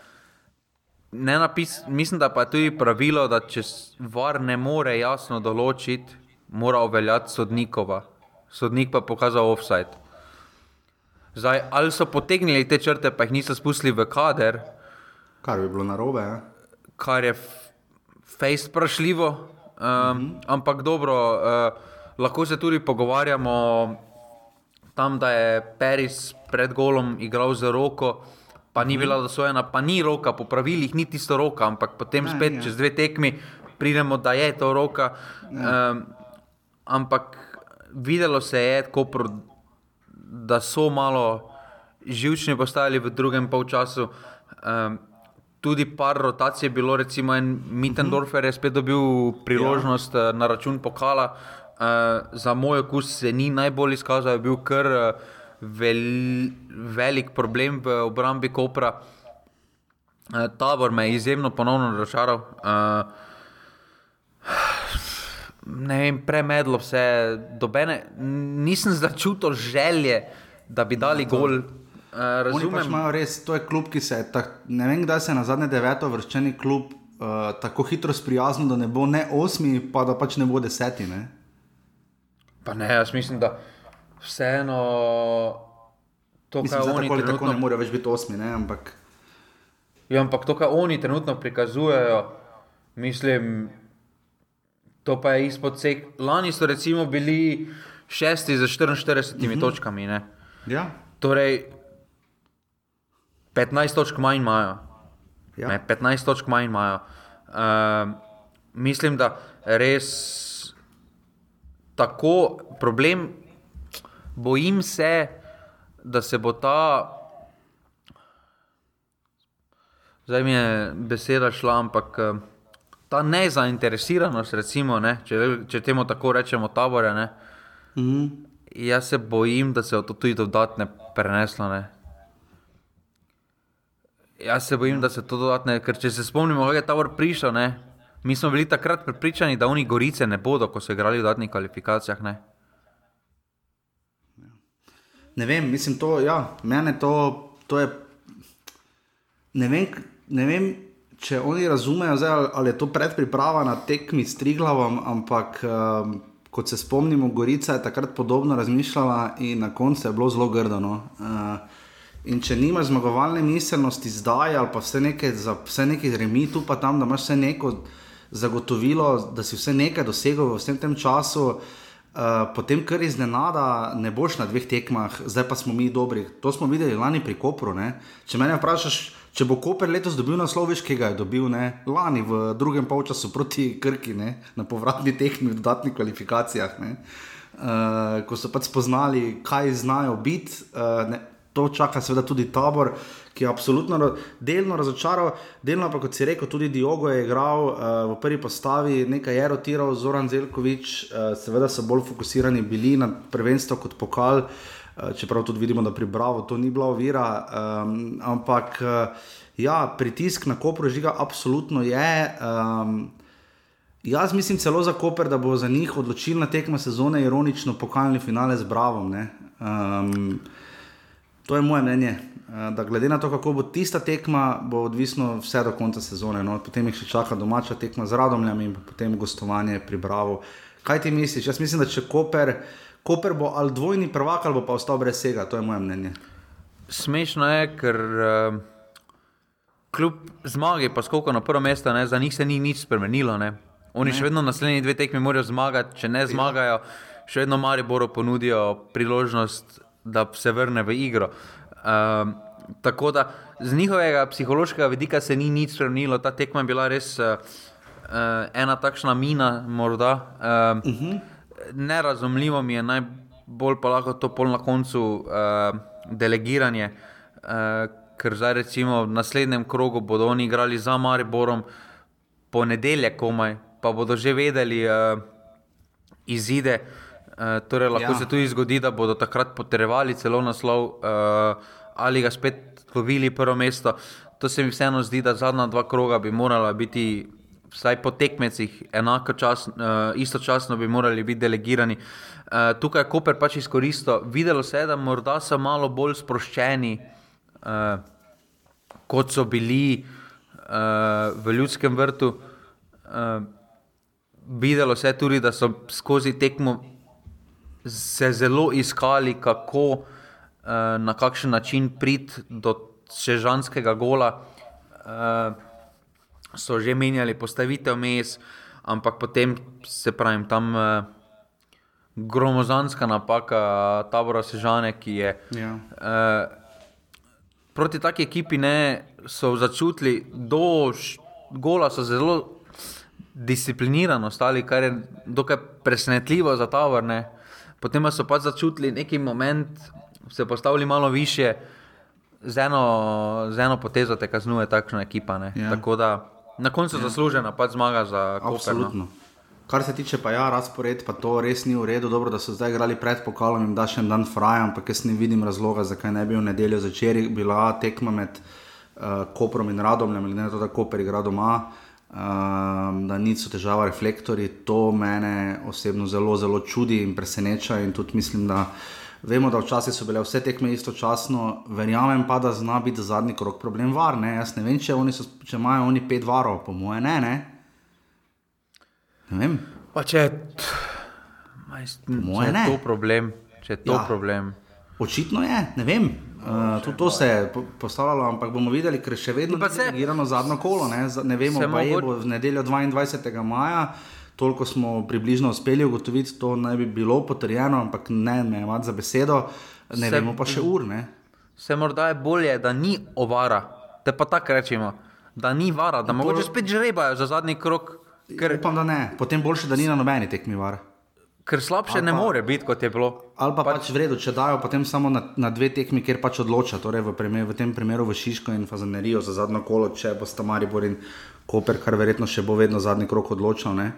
napis, mislim, da pa je tudi pravilo, da če var ne more jasno določiti, mora uveljati sodnikova. Sodnik pa pokazal offside. Zdaj, ali so potegnili te črte, pa jih niso spustili v kader, Kar bi bilo narobe. Ja? Kar je fejst vprašljivo, um, uh -huh. ampak dobro, uh, lahko se tudi pogovarjamo tam, da je Peris pred golom igral za roko. Pa ni bila dosvojena, pa ni roka, po pravilih ni tisto roka, ampak potem ne, spet je. čez dve tekmi pridemo, da je to roka. Um, ampak videlo se je, kopro, da so malo živčni postali v drugem polčasu. Um, tudi par rotacij je bilo, recimo en Mittendorfer je spet dobil priložnost ja. na račun pokala. Uh, za moj okus se ni najbolj izkazal, je bil kar uh, vel, velik problem v obrambi Kopra. Uh, tabor me je izjemno ponovno razočaral. Uh, ne vem, premedlo vse, dobene, nisem začutil želje, da bi dali ja, to... gol. Uh, razumem, pač res, to je klub, ki se je, tak, ne vem, kdaj se je na zadnje deveto vrščeni klub uh, tako hitro sprijaznil, da ne bo ne osmi, pa da pač ne bo deseti. Ne? Pa ne, jaz mislim, da vseeno to, kar oni trenutno... tako ne more več biti osmi, ne, ampak. Ja, ampak to, kar oni trenutno prikazujejo, mislim, to pa je izpod vseh. Lani so recimo bili šesti za 44 mm -hmm. točkami. Ja. Torej, 15 točk manj imajo. Ja. Ne, 15 točk manj imajo. Uh, mislim, da res tako problem, bojim se, da se bo ta. Zdaj mi je beseda šla, ampak uh, ta nezainteresiranost, recimo, ne, če, če temu tako rečemo, tabore. Mm -hmm. Jaz se bojim, da se bo to tudi dodatno preneslo. Ne. Jaz se bojim, da se to dodatne, ker če se spomnimo, kako je ta vrh prišel, ne? mi smo bili takrat pripričani, da oni gorice ne bodo, ko so igrali v dodatnih kvalifikacijah. Ne? ne vem, mislim, to, ja, mene to, to je. Ne vem, ne vem, če oni razumejo, zdaj, ali je to predpriprava na tekmi s Triglavom, ampak um, kot se spomnimo, Gorica je takrat podobno razmišljala in na koncu je bilo zelo grdo. No. Uh, in če nimaš zmagovalne miselnosti zdaj, ali pa vse nekaj, vse nekaj remi tu pa tam, da imaš vse neko zagotovilo, da si vse nekaj dosegel v vsem tem času. Uh, potem, kar iznenada, ne boš na dveh tekmah, zdaj pa smo mi dobri. To smo videli lani pri Kopru. Ne? Če me vprašaš, če bo Koper letos dobil naslov, veš, ki ga je dobil ne? lani v drugem polčasu proti Krki, ne? na povratni tehni, v dodatnih kvalifikacijah. Uh, ko so pač spoznali, kaj znajo biti, uh, to čaka seveda tudi tabor, ki je absolutno delno razočaral, delno pa kot si rekel, tudi Diogo je igral uh, v prvi postavi, nekaj je rotiral, Zoran Zelkovič, uh, seveda so bolj fokusirani bili na prvenstvo kot pokal. Uh, čeprav tudi vidimo, da pri Bravo to ni bila ovira. Um, ampak eh, ja, pritisk na Koper žiga absolutno je. Um, jaz mislim celo za Koper, da bo za njih odločilna tekma sezone ironično pokalni finale z Bravo. Um, to je moje mnenje. Eh, da glede na to, kako bo tista tekma, bo odvisno vse do konca sezone. No? Potem jih še čaka domača tekma z Radomljami in potem gostovanje pri Bravo. Kaj ti misliš? Jaz mislim, da če Koper. Koper bo ali dvojni prvak, ali pa ostal brez vsega, to je moje mnenje. Smešno je, ker uh, kljub zmagi, pa skoliko na prvo mesto, ne, za njih se ni nič spremenilo. Ne. Oni ne. še vedno naslednji dve tekmi morajo zmagati, če ne ja. zmagajo, še vedno mari bodo ponudijo priložnost, da se vrne v igro. Uh, tako da z njihovega psihološkega vidika se ni nič spremenilo, ta tekma je bila res uh, uh, ena takšna mina, morda. Uh, uh -huh nerazumljivo mi je najbolj pa lahko to pol na koncu uh, delegiranje. Uh, ker zdaj recimo v naslednjem krogu bodo oni igrali za Mariborom, ponedeljek komaj, pa bodo že vedeli uh, izide. Uh, torej lahko ja. se tudi zgodi, da bodo takrat potrebovali celo naslov uh, ali ga spet lovili prvo mesto. To se mi vseeno zdi, da zadnja dva kroga bi morala biti vsaj po tekmecih, enako čas, uh, istočasno bi morali biti delegirani. Uh, tukaj je Koper pač izkoristil, videlo se je, da morda so malo bolj sproščeni, uh, kot so bili uh, v ljudskem vrtu. Uh, videlo se je tudi, da so skozi tekmo se zelo iskali, kako uh, na kakšen način priti do čežanskega gola. So že menjali postavitev mes, ampak potem se pravi, tam uh, gromozanska napaka tabora Sežane, ki je. Ja. Uh, proti taki ekipi ne, so začutili, do gola so zelo disciplinirano stali, kar je dokaj presenetljivo za tabor. Ne. Potem so pač začutili neki moment, se postavili malo više. Z eno, z eno potezo te kaznuje takšna ekipa. Ja. Tako da Na koncu ja. zaslužena, pač zmaga za Koper. No. Absolutno. Kar se tiče pa ja, razpored, pa to res ni v redu. Dobro, da so zdaj igrali pred pokalom in da še en dan frajem, ampak jaz ne vidim razloga, zakaj ne bi v nedeljo začeli. Bila tekma med uh, Koprom in Radomljem, ali ne to, da Koper igra doma, uh, da niso težava reflektori. To mene osebno zelo, zelo čudi in preseneča in tudi mislim, da. Vemo, da včasih so bile vse tekme istočasno, verjamem pa, da zna biti zadnji krok problem varne. Jaz ne vem, če, so, če imajo oni pet varov, po moje ne. Ne, ne vem. Pa če, majst, če je to problem, če je to ja. problem. Očitno je, ne vem. Uh, tudi to se je postavljalo, ampak bomo videli, ker še vedno je bilo zadnjo kolo. Ne, ne vemo, pa je bo v nedeljo 22. maja toliko smo približno uspeli ugotoviti, to naj bi bilo potrjeno, ampak ne, ne imamo za besedo, ne se, vemo pa še ur. Ne. Se morda je bolje, da ni ovara, da pa tako rečemo, da ni vara, da mogoče spet žrebajo za zadnji krok. Ker... Upam, da ne, potem boljše, da ni na nobeni tekmi vara. Ker slabše pa, ne more biti, kot je bilo. Ali pa pač, pač v redu, če dajo potem samo na, na dve tekmi, kjer pač odloča, torej v, primer, v tem primeru v Šiško in Fazanerijo za zadnjo kolo, če bo sta Maribor in Koper, kar verjetno še bo vedno zadnji krok odločal. Ne?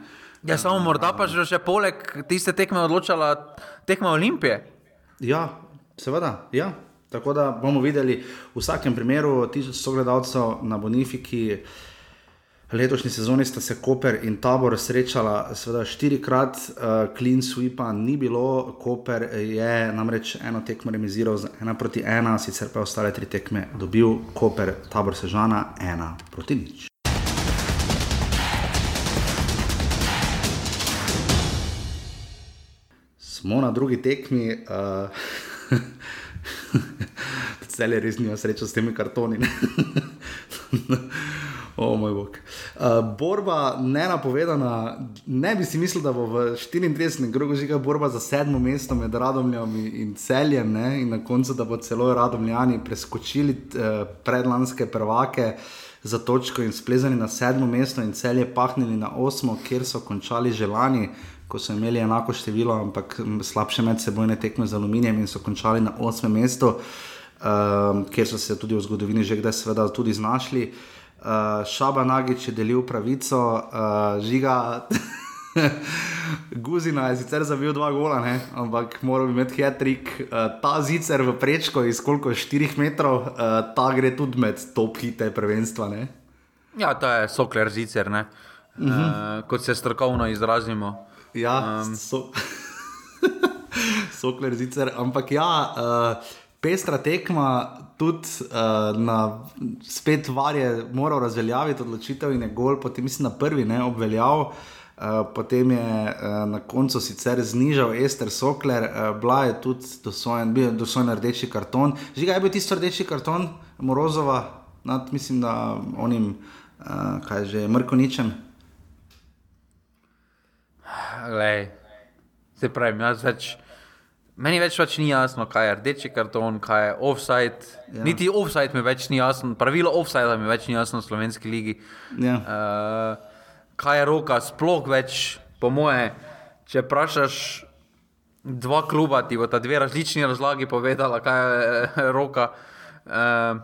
Ja, samo morda pa že, že poleg tiste tekme odločala tekma Olimpije. Ja, seveda. Ja. Tako da bomo videli v vsakem primeru tisoč sogledalcev na Bonifiki. Letošnji sezoni sta se Koper in Tabor srečala, seveda štirikrat, uh, clean sweepa ni bilo, Koper je namreč eno tekmo remiziral z ena proti ena, sicer pa ostale tri tekme dobil, Koper, Tabor Sežana, ena proti nič. Smo na drugi tekmi, uh, cel je res nima srečo s temi kartoni. O moj bog. Uh, borba ne napovedana, ne bi si mislil, da bo v 34. krogu žiga borba za sedmo mesto med Radomljam in celjem, ne? in na koncu, da bo celo Radomljani preskočili uh, predlanske prvake za točko in splezali na sedmo mesto, in celje pahnili na osmo, kjer so končali želani. Ko so imeli enako število, ampak slabše medsebojne tekme z aluminijem, in so končali na osmem mestu, um, kjer so se tudi v zgodovini že kdaj, seveda, tudi znašli. Uh, Šaba Nagič je delil pravico, uh, žiga. Guzina je sicer zabil dva gola, ne? ampak moral bi imeti hitrik. Uh, ta zicer v prečko iz koliko 4 metrov, uh, ta gre tudi med top hite prvenstva. Ne? Ja, to je sokler zicer, uh -huh. uh, kot se strokovno izrazimo. Ja, um. so... sokler zicer, ampak ja. Uh, pestra tekma, tudi uh, na spet varje, moral razveljaviti odločitev in je gol, potem mislim na prvi ne obveljal. Uh, potem je uh, na koncu sicer znižal Ester Sokler, uh, bila je tudi dosojen, bil dosojen rdeči karton. Žiga je bil tisti rdeči karton, Morozova, nad, mislim, da onim, uh, kaj že je, Mrkoničem. Glej, se pravi, jaz več. Meni več, več ni jasno, kaj je rdeči karton, kaj je offside. Ja. Niti offside mi več ni jasno, pravilo offside mi več ni jasno v slovenski ligi. Ja. Uh, kaj je roka, sploh več, po moje, če vprašaš dva kluba, ti bo ta dve različni razlagi povedala, kaj je eh, roka. Uh,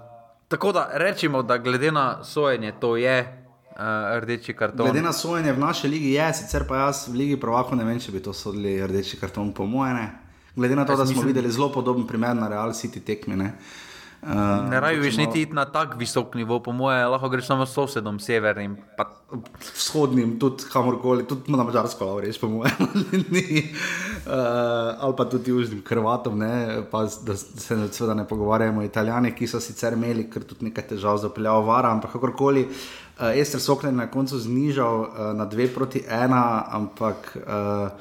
tako da rečemo, da glede na sojenje to je. Uh, rdeči karton. Glede na sojenje v naši ligi je, sicer pa jaz v Ligi Provako ne vem, če bi to sodili rdeči karton, po mojem. Glede na to, da smo mislim... videli zelo podoben primer na Real City tekmi. Ne, uh, ne rabiš niti iti na tak visok nivo, po mojem, lahko greš samo s sosedom, severnim. Pa... Vzhodnim, tudi kamorkoli, tudi na Mačarsko, ali res po mojem. uh, ali pa tudi južnim Hrvatom, ne, pa da se seveda ne pogovarjamo o Italijani, ki so sicer imeli tudi nekaj težav za peljavo vara, ampak kakorkoli. Uh, Ester Soklen je na koncu znižal uh, na 2 proti 1, ampak uh,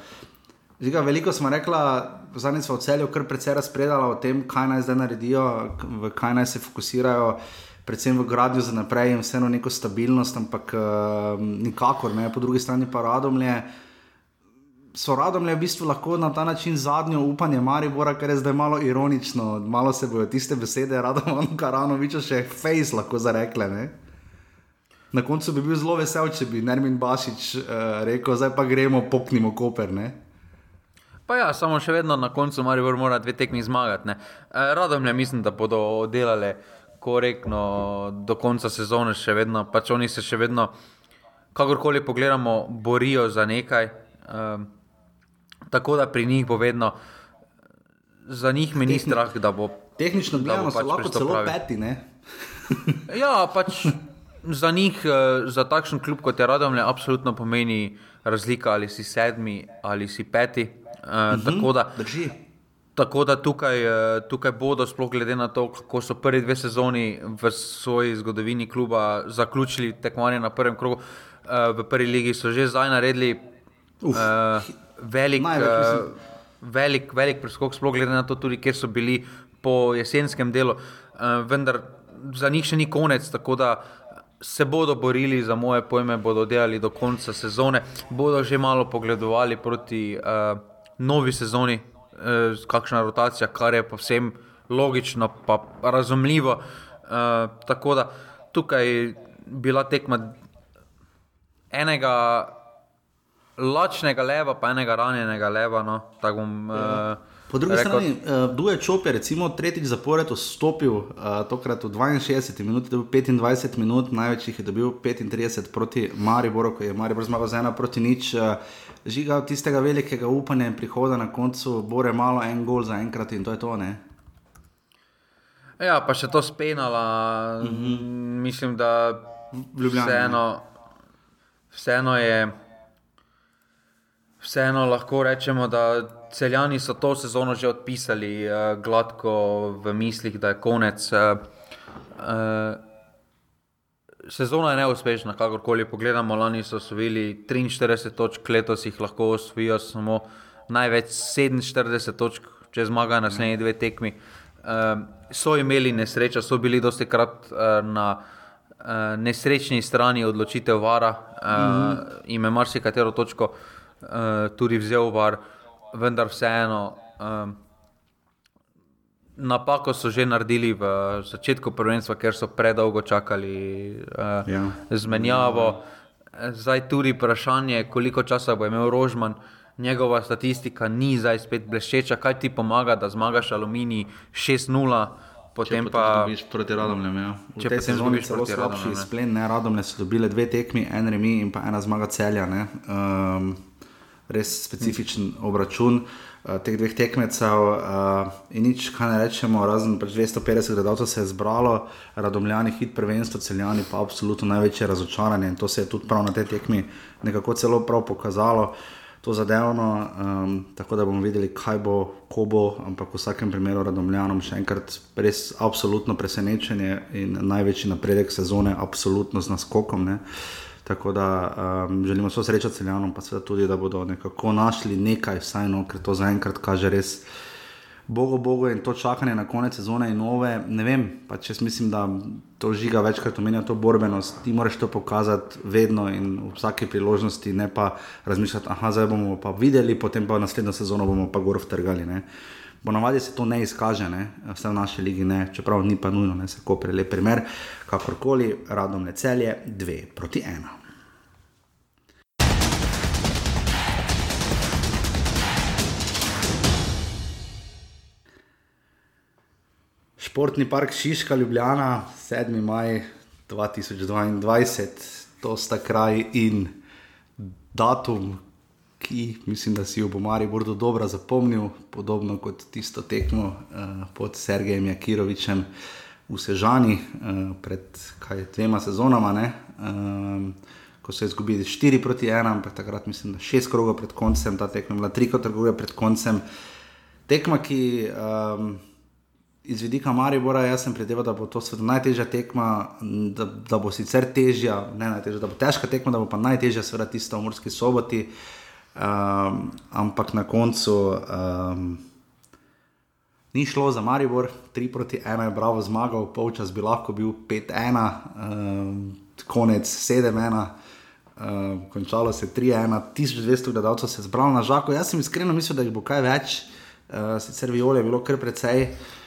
Žiga, veliko smo rekli, zadnjič smo v celju kar precej razpredali o tem, kaj naj zdaj naredijo, v kaj naj se fokusirajo, predvsem v gradnju za naprej in vseeno neko stabilnost, ampak uh, nikakor ne, po drugi strani pa radomlje. So radomlje v bistvu lahko na ta način zadnjo upanje Maribora, kar je zdaj malo ironično, malo se bojo tiste besede, radom, karanoviča še face lahko zarekle. Ne? Na koncu bi bil zelo vesel, če bi Nermin Bašič uh, rekel, zdaj pa gremo, popnimo koper. Ne? Pa ja, samo še vedno na koncu Maribor mora dve tekmi zmagati. E, radom je, mislim, da bodo delali korektno do konca sezone, še vedno, pač oni se še vedno, kakorkoli pogledamo, borijo za nekaj. E, tako da pri njih bo vedno, za njih mi ni strah, da bo. Tehnično gledano, pač lahko celo peti. ja, pač za njih, e, za takšen klub kot je Radom, je absolutno pomeni razlika, ali si sedmi ali si peti. Uh, uh tako, da, tako da tukaj, uh, tukaj bodo, sploh glede na to, kako so prvi dve sezoni v svoji zgodovini kluba zaključili tekmovanje na prvem krogu, uh, v prvi ligi so že zdaj naredili uh, velik, uh, velik, velik preskok, sploh glede na to, tudi, kjer so bili po jesenskem delu. Uh, vendar za njih še ni konec. Se bodo borili za moje pojme, bodo delali do konca sezone, bodo že malo pogledovali proti uh, novi sezoni, eh, kakšna rotacija, kar je povsem logično, pa razumljivo. Eh, tako da tukaj je bila tekma enega lačnega leva, pa enega ranjenega leva. No, bom, ja. Eh, Po drugi rekel, strani, uh, Duje Čop je recimo tretjič zapored vstopil, uh, tokrat v 62 minut, da je bil 25 minut, največjih je dobil 35 proti Mariboru, ko je Maribor zmagal z ena proti nič. Uh, žigal tistega velikega upanja in prihoda na koncu, bore malo en gol za enkrat in to je to. Ne? Ja, pa še to spenala, mm -hmm. mislim, da vseeno, vseeno je. Vseeno lahko rečemo, da celjani so to sezono že odpisali, uh, gladko v mislih, da je konec. Uh, uh, sezona je neuspešna, kakorkoli pogledamo. Lani so osvojili 43 točk, letos jih lahko osvojijo samo največ 47 točk, če zmagajo na naslednji dve tekmi. Uh, so imeli nesrečo, so bili dosti krat uh, na uh, nesrečni strani odločitev vara, uh, mm -hmm. ime marsikatero točko uh, tudi vzel var, vendar vseeno. Uh, Napako so že naredili v začetku prvenstva, ker so predolgo čakali uh, ja. zmenjavo. Zdaj tudi vprašanje, koliko časa bo imel Rožman. Njegova statistika ni zdaj spet bleščeča, kaj ti pomaga, da zmagaš aluminij 6-0 potem pa viš proti Radomljem. Ja. Če pa se zgodi zelo slabši izplen, ne Radomlje so dobile dve tekmi, en remi in pa ena zmaga celja. Um, res specifičen obračun uh, teh dveh tekmecev. Uh, in nič, kaj ne rečemo, razen pač 250 gledalcev se je zbralo, Radomljani hit prvenstvo, celjani pa absolutno največje razočaranje in to se je tudi prav na tej tekmi nekako celo prav pokazalo. Uh, to zadevno, um, tako da bomo videli, kaj bo, ko bo, ampak v vsakem primeru, radomljanom, še enkrat, res absolutno presenečenje in največji napredek sezone, absolutno z naskokom. Ne? Tako da um, želimo vse srečo celjanom, pa seveda tudi, da bodo nekako našli nekaj, vsaj no, ker to zaenkrat kaže res. Bogo, bogo in to čakanje na konec sezone in nove. Ne vem, pa če mislim, da to žiga večkrat omenja to borbenost. Ti moraš to pokazati vedno in v vsaki priložnosti, ne pa razmišljati, ah, zdaj bomo pa videli, potem pa naslednjo sezono bomo pa gor vtrgali. Ponavadi se to ne izkaže, ne? vse v naši ligi ne, čeprav ni pa nujno, ne se ko prelep primer, kakorkoli, radom ne celje, dve proti ena. Športni park Šiška, Ljubljana, 7. maj 2022, to sta kraj in datum, ki mislim, da si jo bo Mari Bordo dobro zapomnil, podobno kot tisto tekmo uh, pod Sergejem Jakirovičem v Sežani uh, pred kaj, dvema sezonama. Uh, Ko so izgubili 4 proti 1, ampak takrat mislim, da 6 krogov pred koncem, ta tekma je bila 3 krogov pred koncem. Tekma, ki um, iz vidika Maribora, jaz sem predeval, da bo to najtežja tekma, da, da bo sicer težja, ne najtežja, da bo težka tekma, da bo pa najtežja, seveda, tista v Murski soboti. Um, ampak na koncu um, ni šlo za Maribor, 3 proti 1 je bravo zmagal, polčas bi lahko bil 5-1, um, konec 7-1. Uh, končalo se je 3-1, 1200 gledalcev se je zbralo na žaku. Jaz sem iskreno mislil, da jih bo kaj več, uh, sicer viole je bilo kar precej. Uh,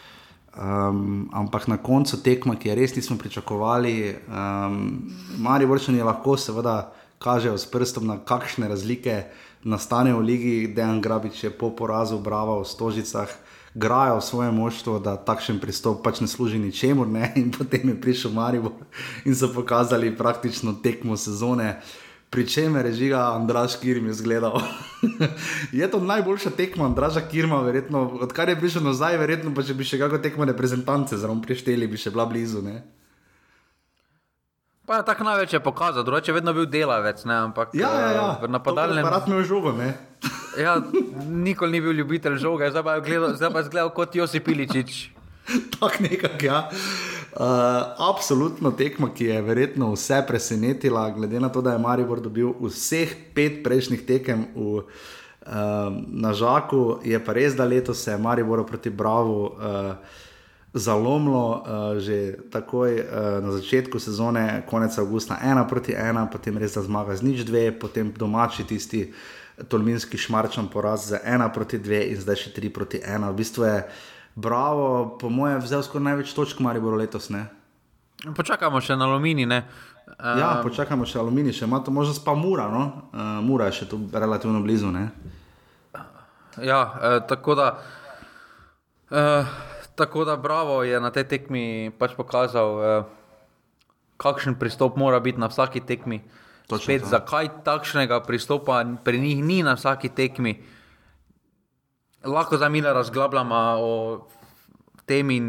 Um, ampak na koncu tekma, ki je res nismo pričakovali, um, Mari Vrčani lahko seveda kažejo s prstom, na kakšne razlike nastanejo v ligi, Dejan Grabič je po porazu Brava v Stožicah. Grajo svoje moštvo, da takšen pristop pač ne služi ničemu, in potem je prišel Marijo in so pokazali praktično tekmo sezone. Pri čemer je žiga Andraš Kirm izgledal. je to najboljša tekma Andraša Kirma, verjetno, odkar je prišel nazaj, verjetno pa če bi še kako tekmo reprezentance zraven prišteli, bi še bila blizu. Ne? Pa je tako največ je pokazal, drugače je vedno bil delavec, ne? ampak ja, ja, ja. v napadalnem. Ja, rad me je žogo, ne. ja, nikoli ni bil ljubitelj žoga, zdaj pa je gledal kot Josip Piličič. tako nekako, ja. Uh, absolutno tekmo, ki je verjetno vse presenetila, glede na to, da je Maribor dobil vseh pet prejšnjih tekem v, uh, na Žaku, je pa res, da letos se je Maribor proti Bravo uh, zalomilo, uh, že takoj uh, na začetku sezone, konec avgusta, ena proti ena, potem res da zmaga z nič dve, potem domači tisti tolminski šmarčan poraz za ena proti dve in zdaj še tri proti ena. V bistvu je Bravo, po mojem, vzel skoraj največ točk, ali bo letos. Ne? Počakamo še na aluminij. Um, ja, počakamo še aluminij, še ima to možnost, pa mura. No? Uh, mura je še tu relativno blizu. Ne? Ja, eh, tako da. Eh, tako da, bravo je na tej tekmi pač pokazal, eh, kakšen pristop mora biti na vsaki tekmi. Spet, zakaj takšnega pristopa pri njih ni na vsaki tekmi? Eh, lahko za mila razglabljamo o tem in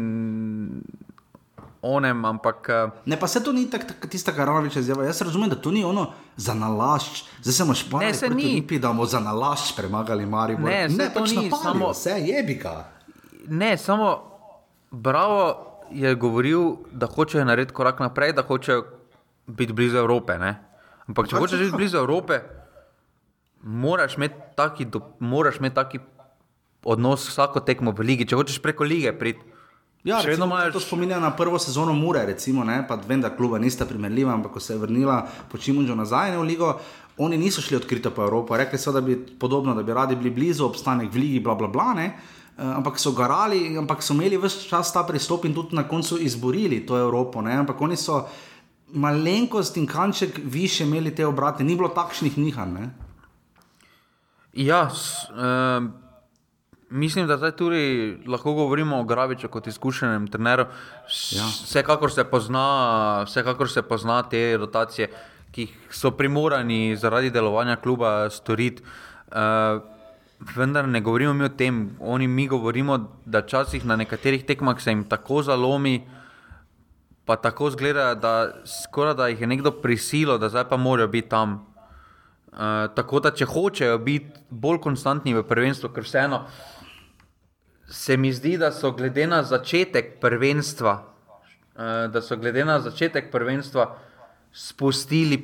onem, ampak. Uh, ne, pa se to ni tako tak, tista, kar Ranovič je izjavil. Jaz razumem, da to ni ono za nalašč, zdaj se imaš pa ne, se ni. Lipi, da bomo za nalašč premagali Marijo. Ne, ne, to pač ni samo. Vse je bika. Ne, samo bravo je govoril, da hoče narediti korak naprej, da hoče biti blizu Evrope. Ne? Ampak če pač hočeš biti blizu Evrope, moraš imeti taki, do, moraš imeti taki odnos vsako tekmo v ligi. Če hočeš preko lige priti. Ja, recimo, imaš... To spominja na prvo sezono Mure, recimo, ne, pa vem, da kluba nista primerljiva, ampak ko se je vrnila po Čimunžu nazaj v ligo, oni niso šli odkrito po Evropo. Rekli so, da bi podobno, da bi radi bili blizu, obstanek v ligi, bla bla bla. Ne. Uh, ampak so garali, ampak so imeli vse čas ta pristop in tudi na koncu izborili to Evropo. Ne. Ampak oni so malenkost in kanček više imeli te obrate, ni bilo takšnih nihanj. Ja, s, uh... Mislim, da zdaj tudi lahko govorimo o Graviču kot izkušenem treneru. Ja. Vsekakor, se pozna, vsekakor se pozna te rotacije, ki so primorani zaradi delovanja kluba storiti. Uh, vendar ne govorimo mi o tem, oni mi govorimo, da včasih na nekaterih tekmah se jim tako zalomi, pa tako zgleda, da skoraj da jih je nekdo prisilil, da zdaj pa morajo biti tam. Uh, tako da, če hočejo biti bolj konstantni v prvenstvu, ker vseeno se mi zdi, da so glede na začetek prvenstva, uh, da so glede na začetek prvenstva spustili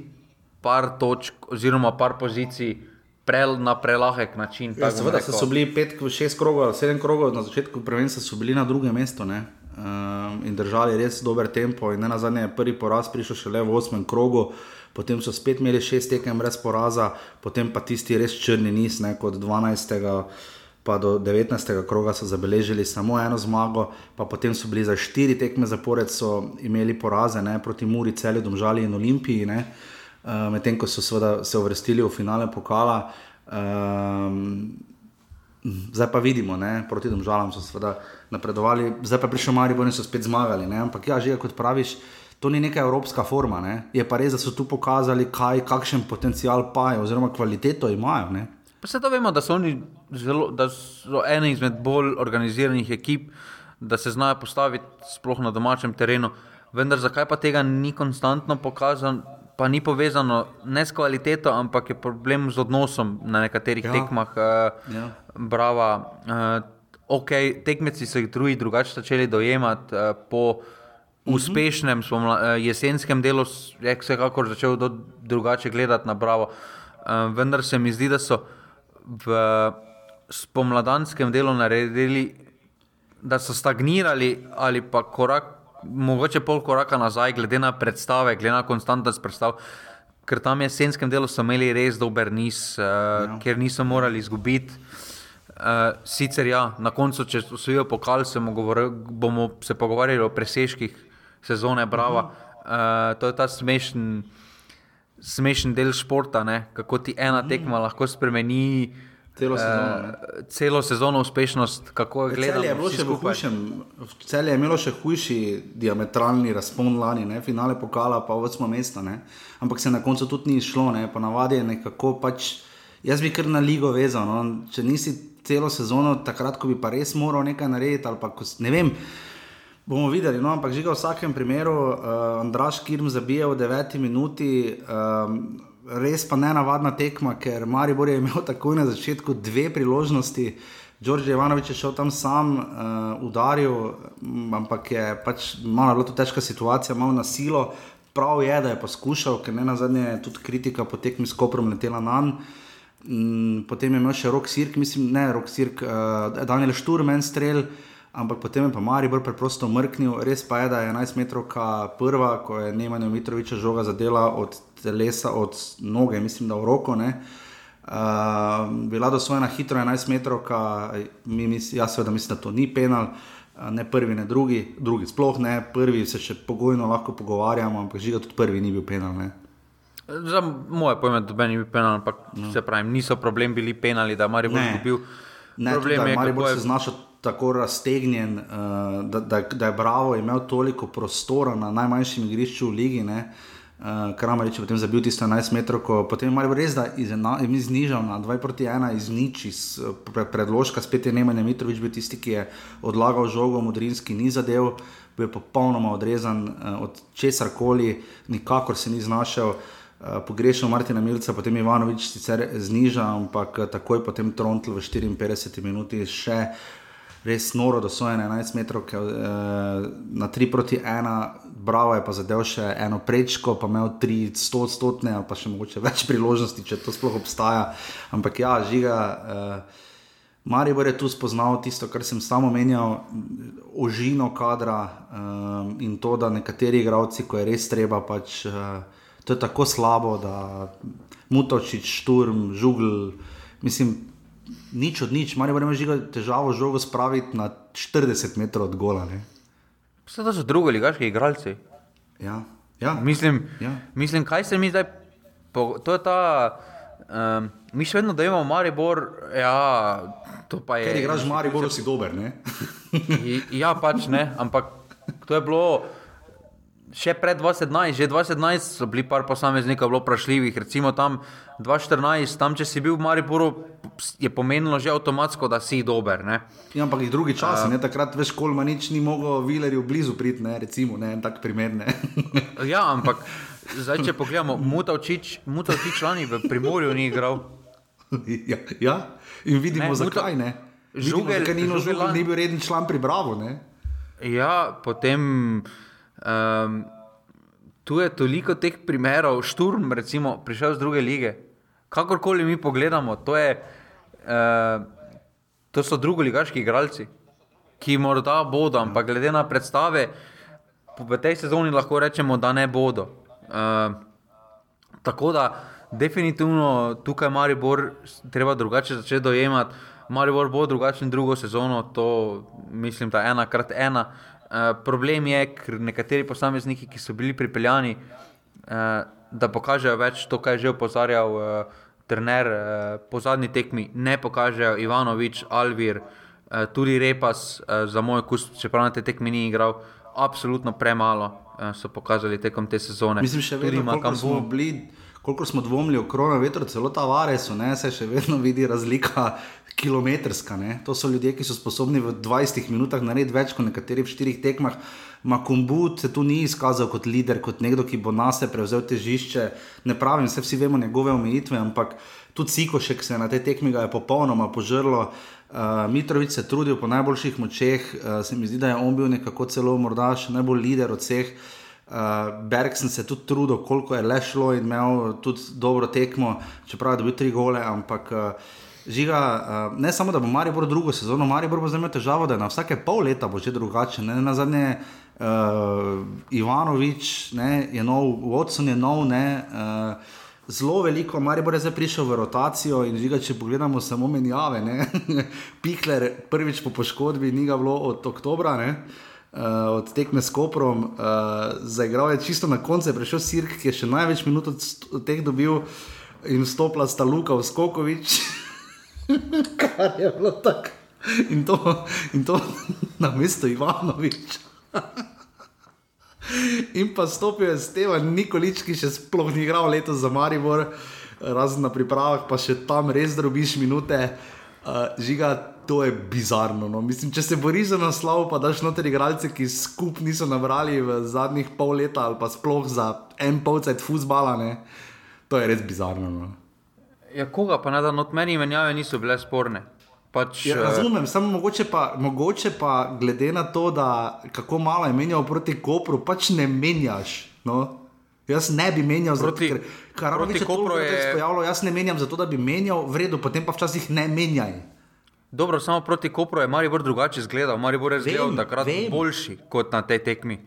par točk oziroma par pozicij pre, na prelahek način. Ja, seveda so bili pet, šest krogov, sedem krogov na začetku prvenstva, so bili na drugem mestu. Ne? Um, in držali res dober tempo, in na zadnje je prvi poraz prišel šele v osmem krogu, potem so spet imeli šest tekem brez poraza, potem pa tisti res črni niz, ne kot 12 pa do 19. kroga so zabeležili samo eno zmago, pa potem so bili za štiri tekme zapored, so imeli poraze ne, proti Muri, Celju, Domžali in Olimpiji, uh, medtem ko so se uvrstili v finale pokala. Um, zdaj pa vidimo, ne, proti Domžalam so seveda napredovali, zdaj pa prišel Mari, bo ne so spet zmagali. Ne, ampak ja, že kot praviš. To ni neka evropska forma, ne? je pa res, da so tu pokazali, kaj, kakšen potencial pa je, oziroma kvaliteto imajo. Ne? Vse to vemo, da so oni zelo, da so ena izmed bolj organiziranih ekip, da se znajo postaviti sploh na domačem terenu. Vendar zakaj pa tega ni konstantno pokazano, pa ni povezano ne s kvaliteto, ampak je problem z odnosom na nekaterih ja. tekmah. Uh, ja. Brava. Uh, Ok, tekmeci so jih drugi drugače začeli dojemati uh, po mhm. uspešnem uh, jesenskem delu, je vsekakor začel drugače gledati na Bravo. Uh, vendar se mi zdi, da so uh, v spomladanskem delu naredili, da so stagnirali ali pa korak, mogoče pol koraka nazaj, glede na predstave, glede na konstantnost predstav. Ker tam je v jesenskem delu so imeli res dober niz, uh, ja. ker niso morali izgubiti. Uh, sicer ja, na koncu, če osvojijo pokal, se govoril, bomo se pogovarjali o presežkih sezone Brava. Uh, to je ta smešen smešen del športa, ne? kako ti ena mm. tekma lahko spremeni. Celo sezono, uh, celo sezono uspešnost, kako je gledano. Celje je imelo še hujši diametralni razpon lani, ne? finale pokala, pa vsmo mesta. Ne? Ampak se na koncu tudi ni šlo, ne? ponavadi je nekako pač. Jaz bi kar na ligo vezal. No? Če nisi celo sezono, takrat, ko bi pa res moral nekaj narediti, ali pa ko, ne vem. Bomo videli, no, ampak že v vsakem primeru, uh, Andraš Kirm zabije v deveti minuti, um, res pa ne navadna tekma, ker Maribor je imel takoj na začetku dve priložnosti. Đorđe Ivanovič je šel tam sam, uh, udaril, ampak je pač malo bila to težka situacija, malo na silo. Prav je, da je poskušal, ker ne na zadnje je tudi kritika po tekmi s Koprom letela na dan. Mm, potem je imel še Rok Sirk, mislim, ne Rok Sirk, uh, Daniel Šturmen strelj ampak potem je pa Maribor preprosto mrknil. Res pa je, da je 11 metrov prva, ko je Nemanjo Mitroviča žoga zadela od telesa, od noge, mislim, da v roko. Ne. Uh, bila dosvojena hitro 11 metrov, jaz seveda mislim, da to ni penal. Ne prvi, ne drugi, drugi sploh ne, prvi se še pogojno lahko pogovarjamo, ampak že tudi prvi ni bil penal. Ne. Za moje pojme, da ni bil penal, ampak no. se pravi, niso problem bili penali, da Maribor ne bi bil. Ne, problem tudi, je, Maribor se je znašel tako raztegnjen, uh, da, da, da je Bravo imel toliko prostora na najmanjšem igrišču v Ligi. Ne, Uh, Uh, Kramarič je potem zabil tisto 11 metrov, potem je malo res, da je znižal na 2 proti 1 iz nič, iz pre, predložka, spet je Nemanja Mitrovič bil tisti, ki je odlagal žogo, modrinski ni zadev, bil je popolnoma odrezan uh, od česar koli, nikakor se ni znašel. Uh, pogrešal Martina Milca, potem Ivanovič sicer znižal, ampak takoj potem Trontl v 54 minuti še res noro, da so 11 metrov, eh, na 3 proti 1, bravo je pa zadev še eno prečko, pa imel 300 odstotne, ali pa še mogoče več priložnosti, če to sploh obstaja. Ampak ja, žiga. Eh, Maribor je tu spoznal tisto, kar sem samo omenjal, ožino kadra um, in to, da nekateri igravci, ko je res treba, pač, uh, to je tako slabo, da Mutočič, Šturm, Žugl, mislim, nič od nič, malo imaš težavo žogo spraviti na 40 metrov od gola. Vse to so drugi ligaški igralci. Ja. Ja. Mislim, ja. mislim, kaj se mi zdaj, po, to je ta, um, mi še vedno da imamo Maribor, ja, to pa je. Ker igraš Maribor, si dober, ne? ja, pač ne, ampak to je bilo še pred 2011, že 2011 so bili par posameznikov bilo vprašljivih, recimo tam 2014, tam če si bil v Mariboru, je pomenilo že avtomatsko, da si dober. Ne? Ja, ampak drugi čas, uh, takrat veš, kolma nič ni mogel Vilerju blizu priti, ne? recimo, ne, tak primer. Ne? ja, ampak zdaj, če pogledamo, Mutavčič, Mutavčič lani v Primorju ni igral. ja, ja, in vidimo, ne, zakaj ne. Žugel, vidimo, zakaj ni, ni bil reden član pri Bravo. Ne? Ja, potem. Um, tu je toliko teh primerov, šturm, recimo, prišel z druge lige. Kakorkoli mi pogledamo, to, je, uh, to so drugi ligaški igralci, ki morda bodo, ampak glede na predstave, v tej sezoni lahko rečemo, da ne bodo. Uh, tako da, definitivno tukaj Maribor treba drugače začeti dojemati. Maribor bo drugačen drugo sezono, to mislim, da ena krat ena. Eh, problem je, ker nekateri posamezniki, ki so bili pripeljani, uh, da pokažejo več to, kar je že opozarjal uh, trener uh, po zadnji tekmi, ne pokažejo Ivanovič, Alvir, uh, tudi Repas, uh, za moj okus, čeprav na te tekmi ni igral, absolutno premalo uh, so pokazali tekom te sezone. Mislim, še vedno, kam smo bili. Kolikor smo dvomili o korona vetru, celo ta varesu, se še vedno vidi razlika kilometrska. Ne? To so ljudje, ki so sposobni v 20 minutah narediti več kot nekateri v 4 tekmah. Makumbut se tu ni izkazal kot voditelj, kot nekdo, ki bo na sebe prevzel težišče. Ne pravim, vse vsi vemo njegove omejitve, ampak tudi Sikošek se je na tej tekmi je popolnoma požrlo. Uh, Mitrovic se je trudil po najboljših močeh, uh, se mi zdi, da je on bil nekako celo morda še najbolj lider od vseh. Uh, Bergson se je tudi trudil, koliko je le šlo in imel tudi dobro tekmo, čeprav je dobil tri gole, ampak uh, Žiga, uh, ne samo da bo Maribor drugo sezono, Maribor bo zdaj imel težavo, da je na vsake pol leta bo že drugače. Ne? Na zadnje uh, Ivanovič ne, je nov, Watson je nov. Ne, uh, Zelo veliko, Maribor je zdaj prišel v rotacijo in žiga, če pogledamo samo menjave. Pikler prvič po poškodbi ni ga bilo od oktobra, uh, od tekme s Koprom, uh, zaigral je čisto na koncu, je prišel Sirk, ki je še največ minut od teh dobil in vstopila sta Luka Vskokovič. kar je bilo tako. In to, in to na mesto Ivanoviča. In pa stopil je Stevan Nikolič, ki še sploh ni igral letos za Maribor, razen na pripravah, pa še tam res drobiš minute. Uh, žiga, to je bizarno. No. Mislim, če se boriš za naslov, pa daš noter igralce, ki skupaj niso nabrali v zadnjih pol leta ali pa sploh za en polcajt fusbala, ne. to je res bizarno. No. Ja, koga pa ne da, od meni menjave niso bile sporne. Pač, ja, razumem, samo mogoče pa, mogoče pa glede na to, da kako malo je menjal proti Kopru, pač ne menjaš. No? Jaz ne bi menjal, proti, zato, ker Karovič je to pojavilo, jaz ne menjam zato, da bi menjal, v redu, potem pa včasih ne menjaj. Dobro, samo proti Kopru je Maribor drugače izgledal, Maribor je izgledal takrat vem. boljši kot na tej tekmi.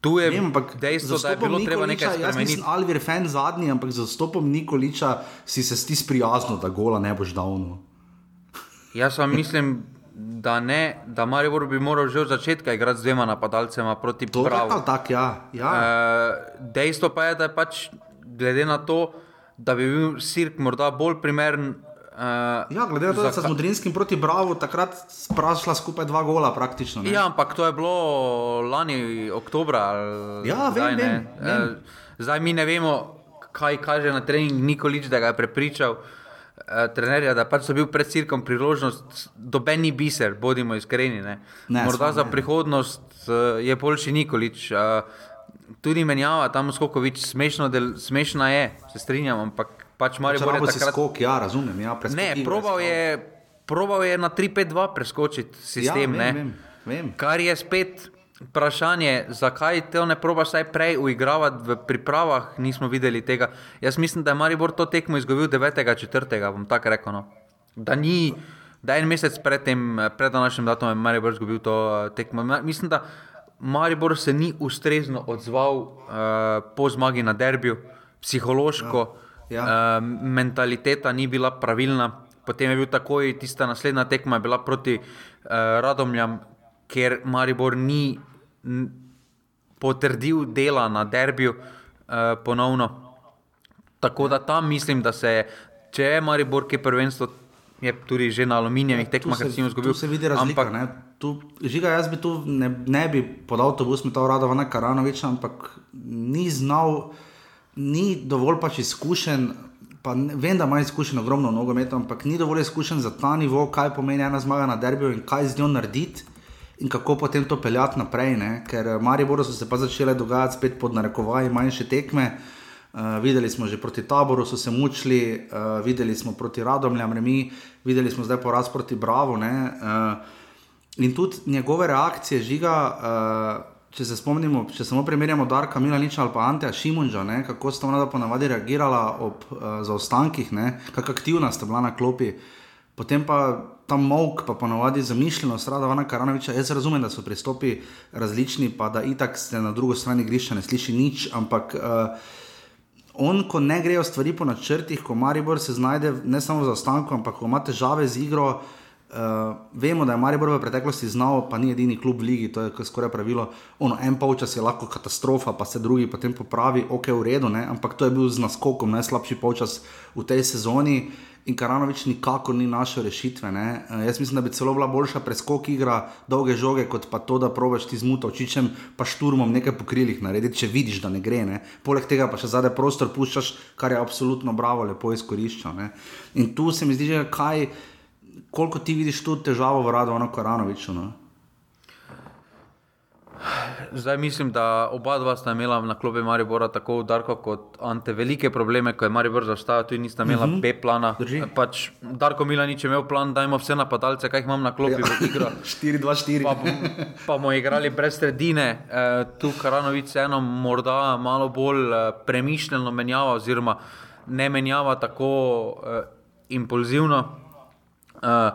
Tu je Vem, dejstvo, da je bilo Nikoliča, treba nekaj spremeniti. Jaz nisem Alvir fan zadnji, ampak z zastopom Nikoliča si se sti sprijazno, da gola ne boš davno. Jaz vam mislim, da ne, da Maribor bi moral že od začetka igrati z dvema napadalcema proti Pravu. Tak, ja. Ja. E, dejstvo pa je, da je pač glede na to, da bi bil Sirk morda bolj primeren Uh, ja, glede na to, da so z Mudrinskim proti Bravo takrat sprašila skupaj dva gola, praktično. Ne? Ja, ampak to je bilo lani, oktobra. Ja, vem, daj, vem, vem. Uh, Zdaj mi ne vemo, kaj kaže na trening Nikolič, da ga je prepričal. Uh, trenerja, da pač so bil pred cirkom priložnost, doben ni biser, bodimo iskreni. Ne. Ne, Morda za ne. prihodnost uh, je boljši Nikolič. Uh, tudi menjava tam skokovič, smešno, del, smešna je, se strinjam, ampak pač Marijo Bore takrat... skok, ja, razumem, ja, Ne, probal je, probal je na 3-5-2 preskočiti sistem, ja, vem, vem, vem. kar je spet vprašanje, zakaj te ne probaš vsaj prej uigravati v pripravah, nismo videli tega. Jaz mislim, da je Maribor to tekmo izgubil 9.4., bom tako rekel. No. Da ni, da je en mesec pred tem, pred današnjim datumom, je Maribor izgubil to eh, tekmo. Mislim, da Maribor se ni ustrezno odzval uh, po zmagi na derbiju, psihološko, ja. Ja. Uh, mentaliteta ni bila pravilna. Potem je bil takoj tista naslednja tekma, bila proti uh, Radomljam, ker Maribor ni potrdil dela na derbiju uh, ponovno. Tako da tam mislim, da se je, če je Maribor, ki je prvenstvo, je tudi že na aluminijevih ja, tekmah, ki si jih zgubil. Tu se vidi razlika. Ampak, tu, žiga, jaz bi tu ne, ne bi podal avtobus, mi to rado vana Karanovič, ampak ni znal, ni dovolj pač izkušen. Pa ne, vem, da ima izkušen ogromno nogometov, ampak ni dovolj izkušen za ta nivo, kaj pomeni ena zmaga na derbiju in kaj z njo narediti in kako potem to peljati naprej. Ne? Ker v Mariboru so se pa začele dogajati spet pod narekovaji manjše tekme. Uh, videli smo že proti taboru, so se mučili, uh, videli smo proti Radomljam, remi, videli smo zdaj poraz proti Bravo. Uh, in tudi njegove reakcije žiga, uh, če se spomnimo, če samo primerjamo Darka Milaniča ali pa Anteja Šimunža, ne, kako sta ona ponavadi reagirala ob uh, zaostankih, kako aktivna sta bila na klopi. Potem pa ta mok, pa ponovadi zamišljeno, strada Vana Karanoviča. Jaz razumem, da so pristopi različni, pa da itak ste na drugi strani grišča ne sliši nič, ampak uh, on, ko ne grejo stvari po načrtih, ko Maribor se znajde ne samo za ostankom, ampak ko ima težave z igro. Uh, vemo, da je Maribor v preteklosti znal, pa ni edini klub v ligi, to je skoraj pravilo. Ono, en polčas je lahko katastrofa, pa se drugi potem popravi, ok, v redu, ne? ampak to je bil z naskokom najslabši polčas v tej sezoni in Karanovič nikakor ni našel rešitve. Ne? Eh, jaz mislim, da bi celo bila boljša preskok igra, dolge žoge, kot pa to, da probiš ti zmuto očičem, pa šturmom nekaj pokrilih narediti, če vidiš, da ne gre. Ne? Poleg tega pa še zadaj prostor puščaš, kar je absolutno bravo, lepo izkorišča. In tu se mi zdi, že kaj, koliko ti vidiš tu težavo v radu, ono Karanoviču. No? Zdaj mislim, da oba dva sta imela na klopi Maribora tako Darko kot Ante velike probleme, ko je Maribor zaostajal, tudi nista imela uh mhm. -huh. B plana. Pač Darko Milanič je imel plan, da imamo vse napadalce, kaj imam na klopi ja. v igro. 4-2-4. Pa, pa bomo igrali brez sredine. E, tu Karanovic eno morda malo bolj e, premišljeno menjava oziroma ne menjava tako e, impulzivno. E,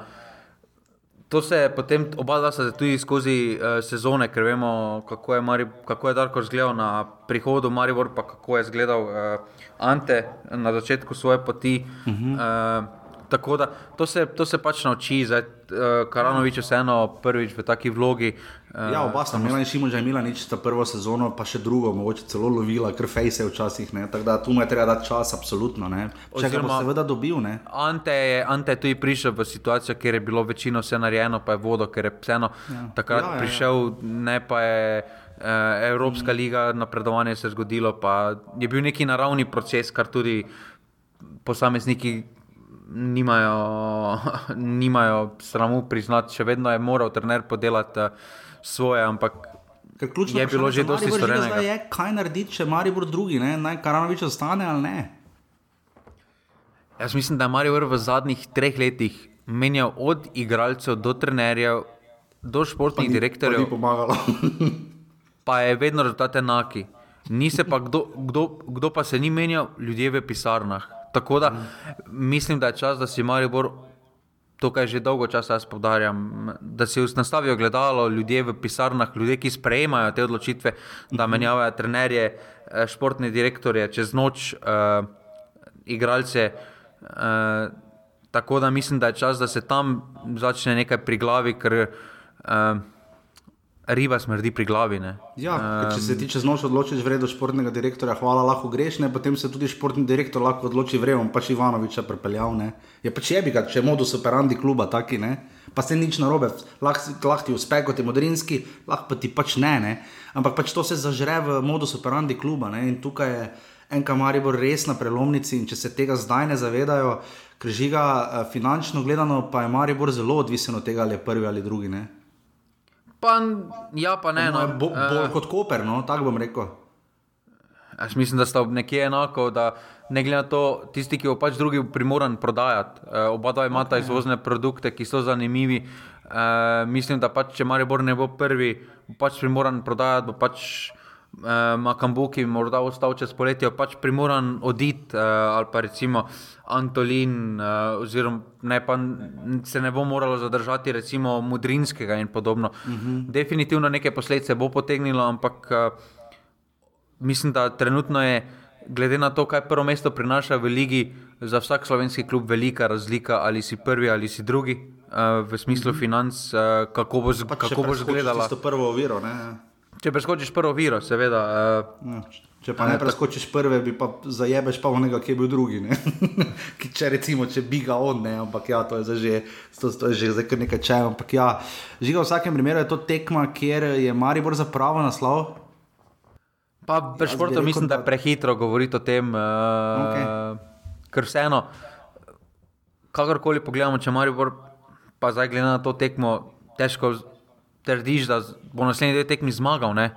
To se je potem oba dva se tudi skozi uh, sezone, ker vemo, kako je, Mari, kako je Darko izgledal na prihodu Maribor, pa kako je izgledal uh, Ante na začetku svoje poti. Uh -huh. uh, Tako da to se, to se pač nauči, zdaj uh, Karanovič je vseeno prvič v taki vlogi. Uh, ja, oba sta imela, še imela, že imela nič ta prvo sezono, pa še drugo, mogoče celo lovila, ker fejse včasih. Ne? Tako da tu mu je treba dati čas, absolutno. Če ga bo seveda dobil. Ante je, Ante je tudi prišel v situacijo, kjer je bilo večino vse narejeno, pa je vodo, ker je vseeno ja. takrat ja, ja, ja. prišel, ne pa je. Uh, Evropska liga, napredovanje se je zgodilo, pa je bil neki naravni proces, kar tudi posamezniki nimajo, nimajo sramu priznati, še vedno je moral trener podelati uh, svoje, ampak je bilo že dosti storjenega. Je, kaj narediti, če Maribor drugi, ne? naj Karanovič ostane ali ne? Jaz mislim, da je Maribor v zadnjih treh letih menjal od igralcev do trenerjev, do športnih pa ni, direktorjev. Pa, pa je vedno rezultat enaki. Ni se pa kdo, kdo, kdo pa se ni menjal, ljudje v pisarnah. Tako da mislim, da je čas, da si Maribor, to kar že dolgo časa jaz povdarjam, da si nastavijo gledalo ljudje v pisarnah, ljudje, ki sprejemajo te odločitve, da mhm. menjavajo trenerje, eh, športne direktorje, čez noč uh, igralce. Uh, tako da mislim, da je čas, da se tam začne nekaj pri glavi, ker uh, riba smrdi pri glavi. Ja, um, če se ti čez noč odločiš vredo športnega direktorja, hvala, lahko greš, ne? potem se tudi športni direktor lahko odloči vredo, pač Ivanoviča prepeljal. Je pač jebi ga, če je modus operandi kluba taki, ne? Pa se nič narobe, lahko lah ti uspe kot je modrinski, lahko pa ti pač ne, ne. Ampak pač to se zažre v modus operandi kluba ne? in tukaj je en kamaribor res na prelomnici in če se tega zdaj ne zavedajo, ker žiga eh, finančno gledano, pa je Maribor zelo odvisen od tega, ali je prvi ali drugi. Ne? Pa, ja, pa ne. No. Bo, bolj uh, kot Koper, no, tako bom rekel. Jaz mislim, da sta nekje enako, da ne glede na to, tisti, ki jo pač drugi primoran prodajati. Uh, oba dva imata okay. izvozne produkte, ki so zanimivi. Uh, mislim, da pač, če Maribor ne bo prvi, bo pač primoran prodajati, bo pač uh, Makambu, ki bi morda ostal čez poletje, pač primoran oditi uh, ali pa recimo Antolin, uh, oziroma ne, pa se ne bo moralo zadržati recimo Mudrinskega in podobno. Uh mhm. -huh. Definitivno neke posledice bo potegnilo, ampak. Uh, mislim, da trenutno je, glede na to, kaj prvo mesto prinaša v ligi, za vsak slovenski klub velika razlika, ali si prvi ali si drugi, uh, v smislu mm -hmm. financ, uh, kako boš pa, bo gledala. To je prvo viro. Ne? Če preskočiš prvo viro, seveda. Uh, ja. Če pa ne preskočiš prve, bi pa zajebeš pa onega, ki je bil drugi. če recimo, če bi ga on, ne? ampak ja, to je že, to, to je že zdaj kar nekaj časa. Ampak ja, žiga v vsakem primeru je to tekma, kjer je Maribor za pravo naslov. Pa pri športu mislim, da je prehitro govoriti o tem, uh, okay. ker vseeno, kakorkoli pogledamo, če Maribor pa zdaj glede na to tekmo, težko trdiš, da bo naslednji dve tekmi zmagal. Ne?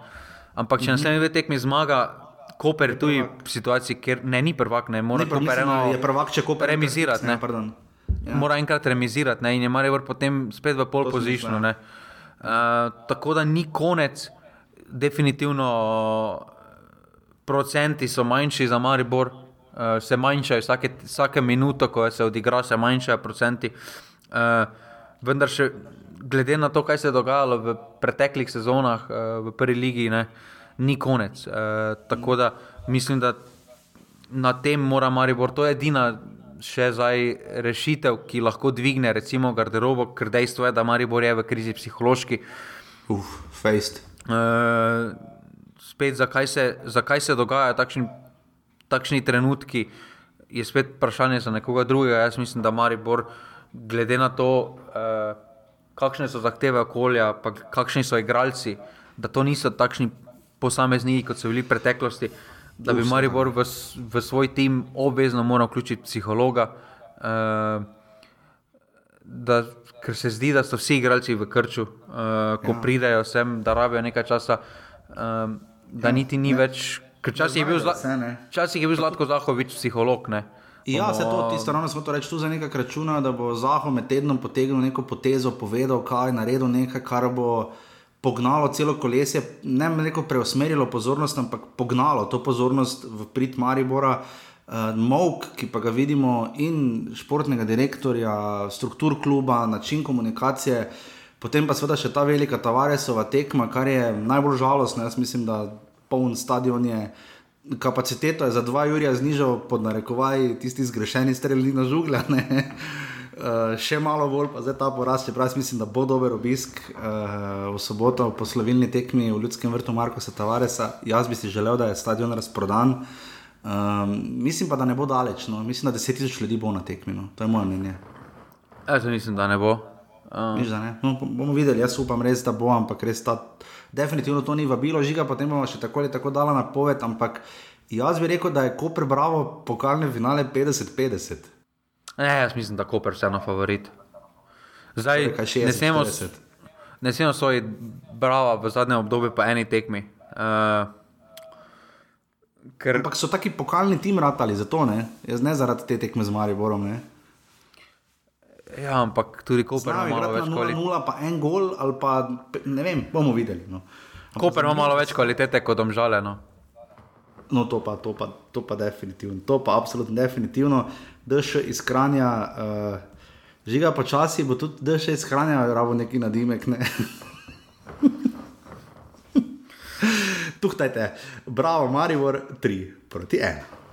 Ampak če -hmm. naslednji dve tekmi zmaga, Koper je tudi v situaciji, ker ne ni prvak, ne more. Je prvak, če Koper remizirati. Ne, ne. Ja. Mora enkrat remizirati ne? in je Maribor potem spet v pol pozicijo. Uh, tako da ni konec, definitivno procenti so manjši za Maribor, uh, se manjšajo vsake, vsake minuto, ko se odigra, se manjšajo procenti. Uh, vendar še glede na to, kaj se je dogajalo v preteklih sezonah uh, v prvi ligi, ne, ni konec. Uh, tako da mislim, da na tem mora Maribor, to je edina. Še zdaj rešitev, ki lahko dvigne, recimo, garderobo, ker dejstvo je, da Maribor je v krizi psihološki. Uf, fejst. Uh, spet, zakaj se, zakaj se dogajajo takšni, takšni trenutki, je spet vprašanje za nekoga drugega. Jaz mislim, da Maribor, glede na to, eh, kakšne so zahteve okolja, pa kakšni so igralci, da to niso takšni posamezniki, kot so bili v preteklosti. Da bi Maribor v, v svoj tim obvezno moral vključiti psihologa, uh, da, ker se zdi, da so vsi igralci v krču, uh, ko ja. pridejo sem, da rabijo nekaj časa. Um, da niti ni ne. več. Včasih je bil, zla, je bil Zlatko Zahovič psiholog. Ne? Ja, se to ti strani smo to reči tu za nekaj računa, da bo Zahov med tednom potegnil neko potezo, povedal, kaj je naredil, nekaj, kar bo pognalo celo kolesje, ne neko preusmerilo pozornost, ampak pognalo to pozornost v prid Maribora. Uh, Mok, ki pa ga vidimo, in športnega direktorja, struktur kluba, način komunikacije, potem pa seveda še ta velika Tavaresova tekma, kar je najbolj žalostno. Jaz mislim, da poln stadion je. Kapaciteto je za dva Jurija znižal, pod narekovaj, tisti zgrešeni strelji na žugle. Uh, še malo bolj, pa zdaj ta poraz, čeprav mislim, da bo dober obisk uh, v soboto po slovilni tekmi v Ljudskem vrtu Marka Tavaresa. Jaz bi si želel, da je stadion razprodan. Um, mislim pa, da ne bo daleč. No. Mislim, da 10.000 ljudi bo na tekmi. No. To je moje mnenje. Jaz mislim, da ne bo. Um. Miš, no, bomo videli, jaz upam res, da bo, ampak res ta definitivno to ni vabilo, žiga, potem bomo še tako ali tako dala napoved. Ampak jaz bi rekel, da je Koper bravo pokalne finale 50-50. Ne, jaz mislim, da Koper vseeno favorit. Zdaj, torej, 60, ne smemo svoj bravo v zadnjem obdobju po eni tekmi. Uh, ker... Ampak so taki pokalni tim ratali, zato ne, jaz ne zaradi te tekme z Mariborom. Ne? Ja, ampak tudi Koper ima malo več kvalitete. Nula, pa en gol, ali pa ne vem, bomo videli. No. Koper ima malo več kvalitete kot omžale. No. no, to pa, to pa, to pa definitivno, to pa absolutno definitivno. Dš iz Kranja, uh, žiga počasi, bo tudi dš iz Kranja, rabo neki nadimek. Ne? Tuhtajte, bravo, Marivor, 3 proti 1.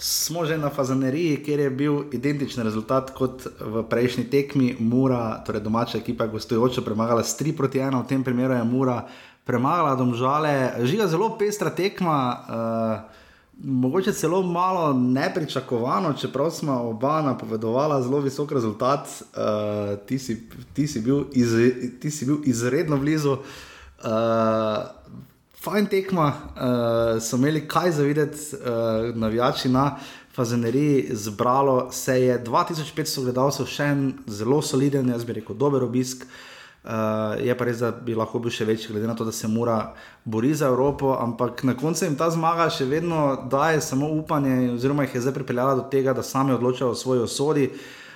smo že na Fazaneriji, kjer je bil identičen rezultat kot v prejšnji tekmi. Mura, torej domača ekipa, gostujoča premagala s 3 proti 1, v tem primeru je Mura premagala domžale, žiga zelo pestra tekma. Uh, Mogoče celo malo nepričakovano, čeprav smo oba napovedovala zelo visok rezultat, uh, ti, si, ti, si iz, ti si bil izredno blizu. Uh, fajn tekma, uh, so imeli kaj za videti, uh, navijači na Fazeneriji, zbralo se je 2500 gledalcev, še en zelo soliden, jaz bi rekel, dober obisk. Uh, je pa res, da bi lahko bil še večji, glede na to, da se mora boriti za Evropo, ampak na koncu jim ta zmaga še vedno daje samo upanje, oziroma jih je zdaj pripeljala do tega, da sami odločajo o svoji osodi.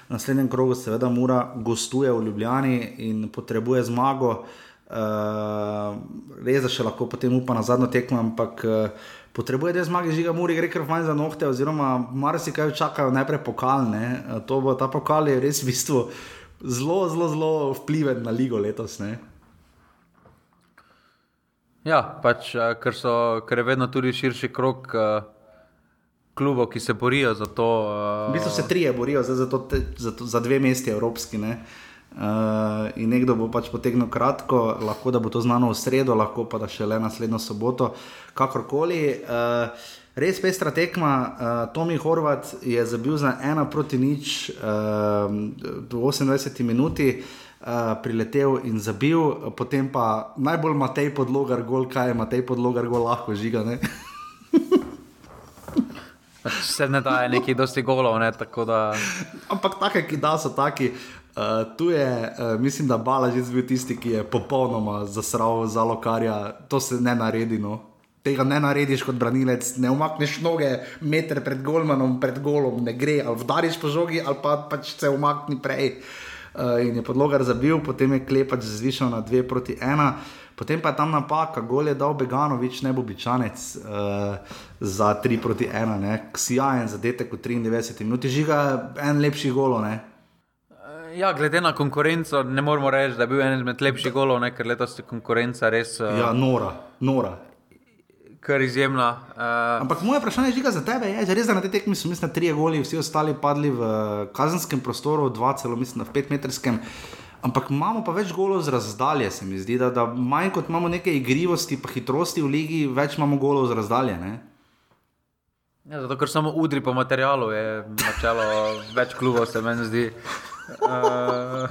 Na naslednjem krogu, seveda, mora gostuje v Ljubljani in potrebuje zmago. Uh, uh, res da še lahko potem upa na zadnjo tekmo, ampak uh, potrebuje dve zmage, žiga, mori gre kar fajn za nohte, oziroma marsikaj čakajo najprej pokalne. Uh, to bo ta pokal je res v bistvu zelo, zelo, zelo vpliven na ligo letos. Ne? Ja, pač, ker, so, ker je vedno tudi širši krok uh, klubov, ki se borijo za to. Uh, v bistvu se trije borijo za, za, to, za, to, za dve mesti evropski. Uh, Uh, in nekdo bo pač potegnil kratko, lahko da bo to znano v sredo, lahko pa da še le naslednjo soboto, kakorkoli. Uh, res pestra tekma, uh, Tomi Horvat je zabil za ena proti nič uh, v 28 minuti. Uh, priletel in zabil, potem pa najbolj Matej podlogar, gol, kaj je Matej podlogar, gol lahko žiga. Se ne da je neki dosti golov, ne, da. Ampak take, ki da so taki, Uh, tu je, uh, mislim, da Balaž je bil tisti, ki je popolnoma zasral za lokarja. To se ne naredi. No. Tega ne narediš kot branilec, ne umakneš noge meter pred golmanom, pred golom, ne gre, ali vdariš po žogi, ali pa pač se umakni prej. Uh, in je podlogar zabil, potem je klepač zvišal na 2 proti 1. Potem pa je tam napaka, gol je dal Beganovič, ne bo bičanec uh, za 3 proti 1, ksijajen zadetek v 93 minuti, žiga en lepši golo. Ne? Ja, glede na konkurenco, ne moremo reči, da je bil en izmed lepših golov, ne, ker letos je konkurenca res. Uh, ja, nora, nora. Kar izjemna. Uh, Ampak moje vprašanje je, za tebe je, res, da na te tekmi so mislim, tri goli, vsi ostali padli v kazenskem prostoru, dva celo mislim, v petmetrskem. Ampak imamo pa več golov z razdalje, se mi zdi, da, da manj kot imamo neke igrivosti, pa hitrosti v ligi, več imamo golov z razdalje. Ne? Ja, zato, ker samo udri po materialu, je načelo več klubov, se meni zdi. Uh,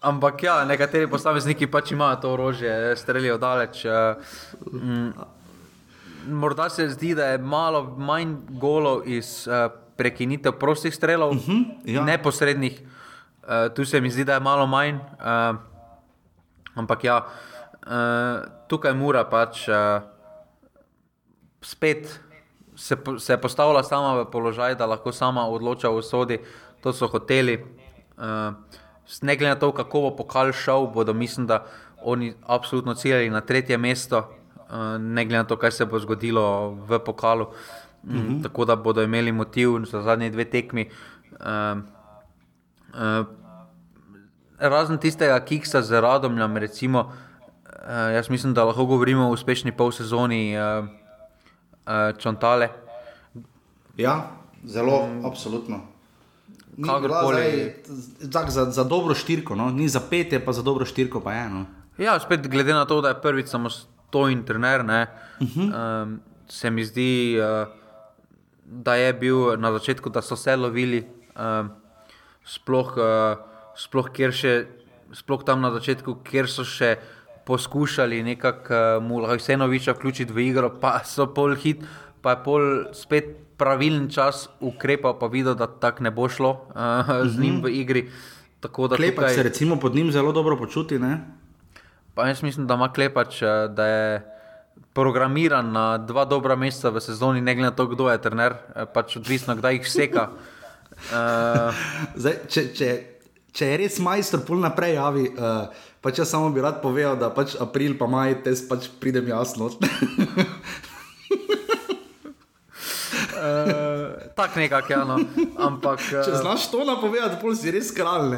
ampak ja, nekateri posamezniki pač imajo to orožje, streljajo daleč. Uh, morda se zdi, da je malo manj golov iz uh, prekinitev prostih strelov, uh mhm, -huh, ja. neposrednih. Uh, tu se mi zdi, da je malo manj. Uh, ampak ja, uh, tukaj mora pač uh, spet. Se, se je postavila sama v položaj, da lahko sama odloča o sodi, to so hoteli. Uh, ne glede na to, kako bo pokal šel, bodo mislim, da oni absolutno ciljali na tretje mesto, uh, ne glede na to, kaj se bo zgodilo v pokalu. Mm -hmm. Tako da bodo imeli motiv za zadnje dve tekmi. Uh, uh, razen tistega kiksa z radom, recimo, uh, jaz mislim, da lahko govorimo o uspešni pol sezoni uh, uh, Čontale. Ja, zelo, um, absolutno kakorkoli. Za, za dobro štirko, no? ni za pet, pa za dobro štirko pa eno. Ja, spet glede na to, da je prvič samo to interner, uh -huh. um, se mi zdi, uh, da je bil na začetku, da so se lovili, um, sploh, uh, sploh, še, sploh tam na začetku, kjer so še. Poskušali nekako uh, mu vseeno več vključiti v igro, pa so pol hit, pa je pol spet pravilen čas ukrepal, pa videl, da tako ne bo šlo uh, z njim v igri. Klepač tukaj... se recimo pod njim zelo dobro počuti. Ne? Pa jaz mislim, da ima klepač, eh, da je programiran na dva dobra meseca v sezoni, ne glede na to, kdo je trener, eh, pač odvisno, kdaj jih seka. Uh... Zdaj, če, če, če je res majster, pol naprej javi. Uh, pač jaz samo bi rad povedal, da pač april, pa maj, te pač pridem jasno. Uh, Tako nekako, ja, no. ampak. Uh... Če znaš to napovedati, pol si res kralj.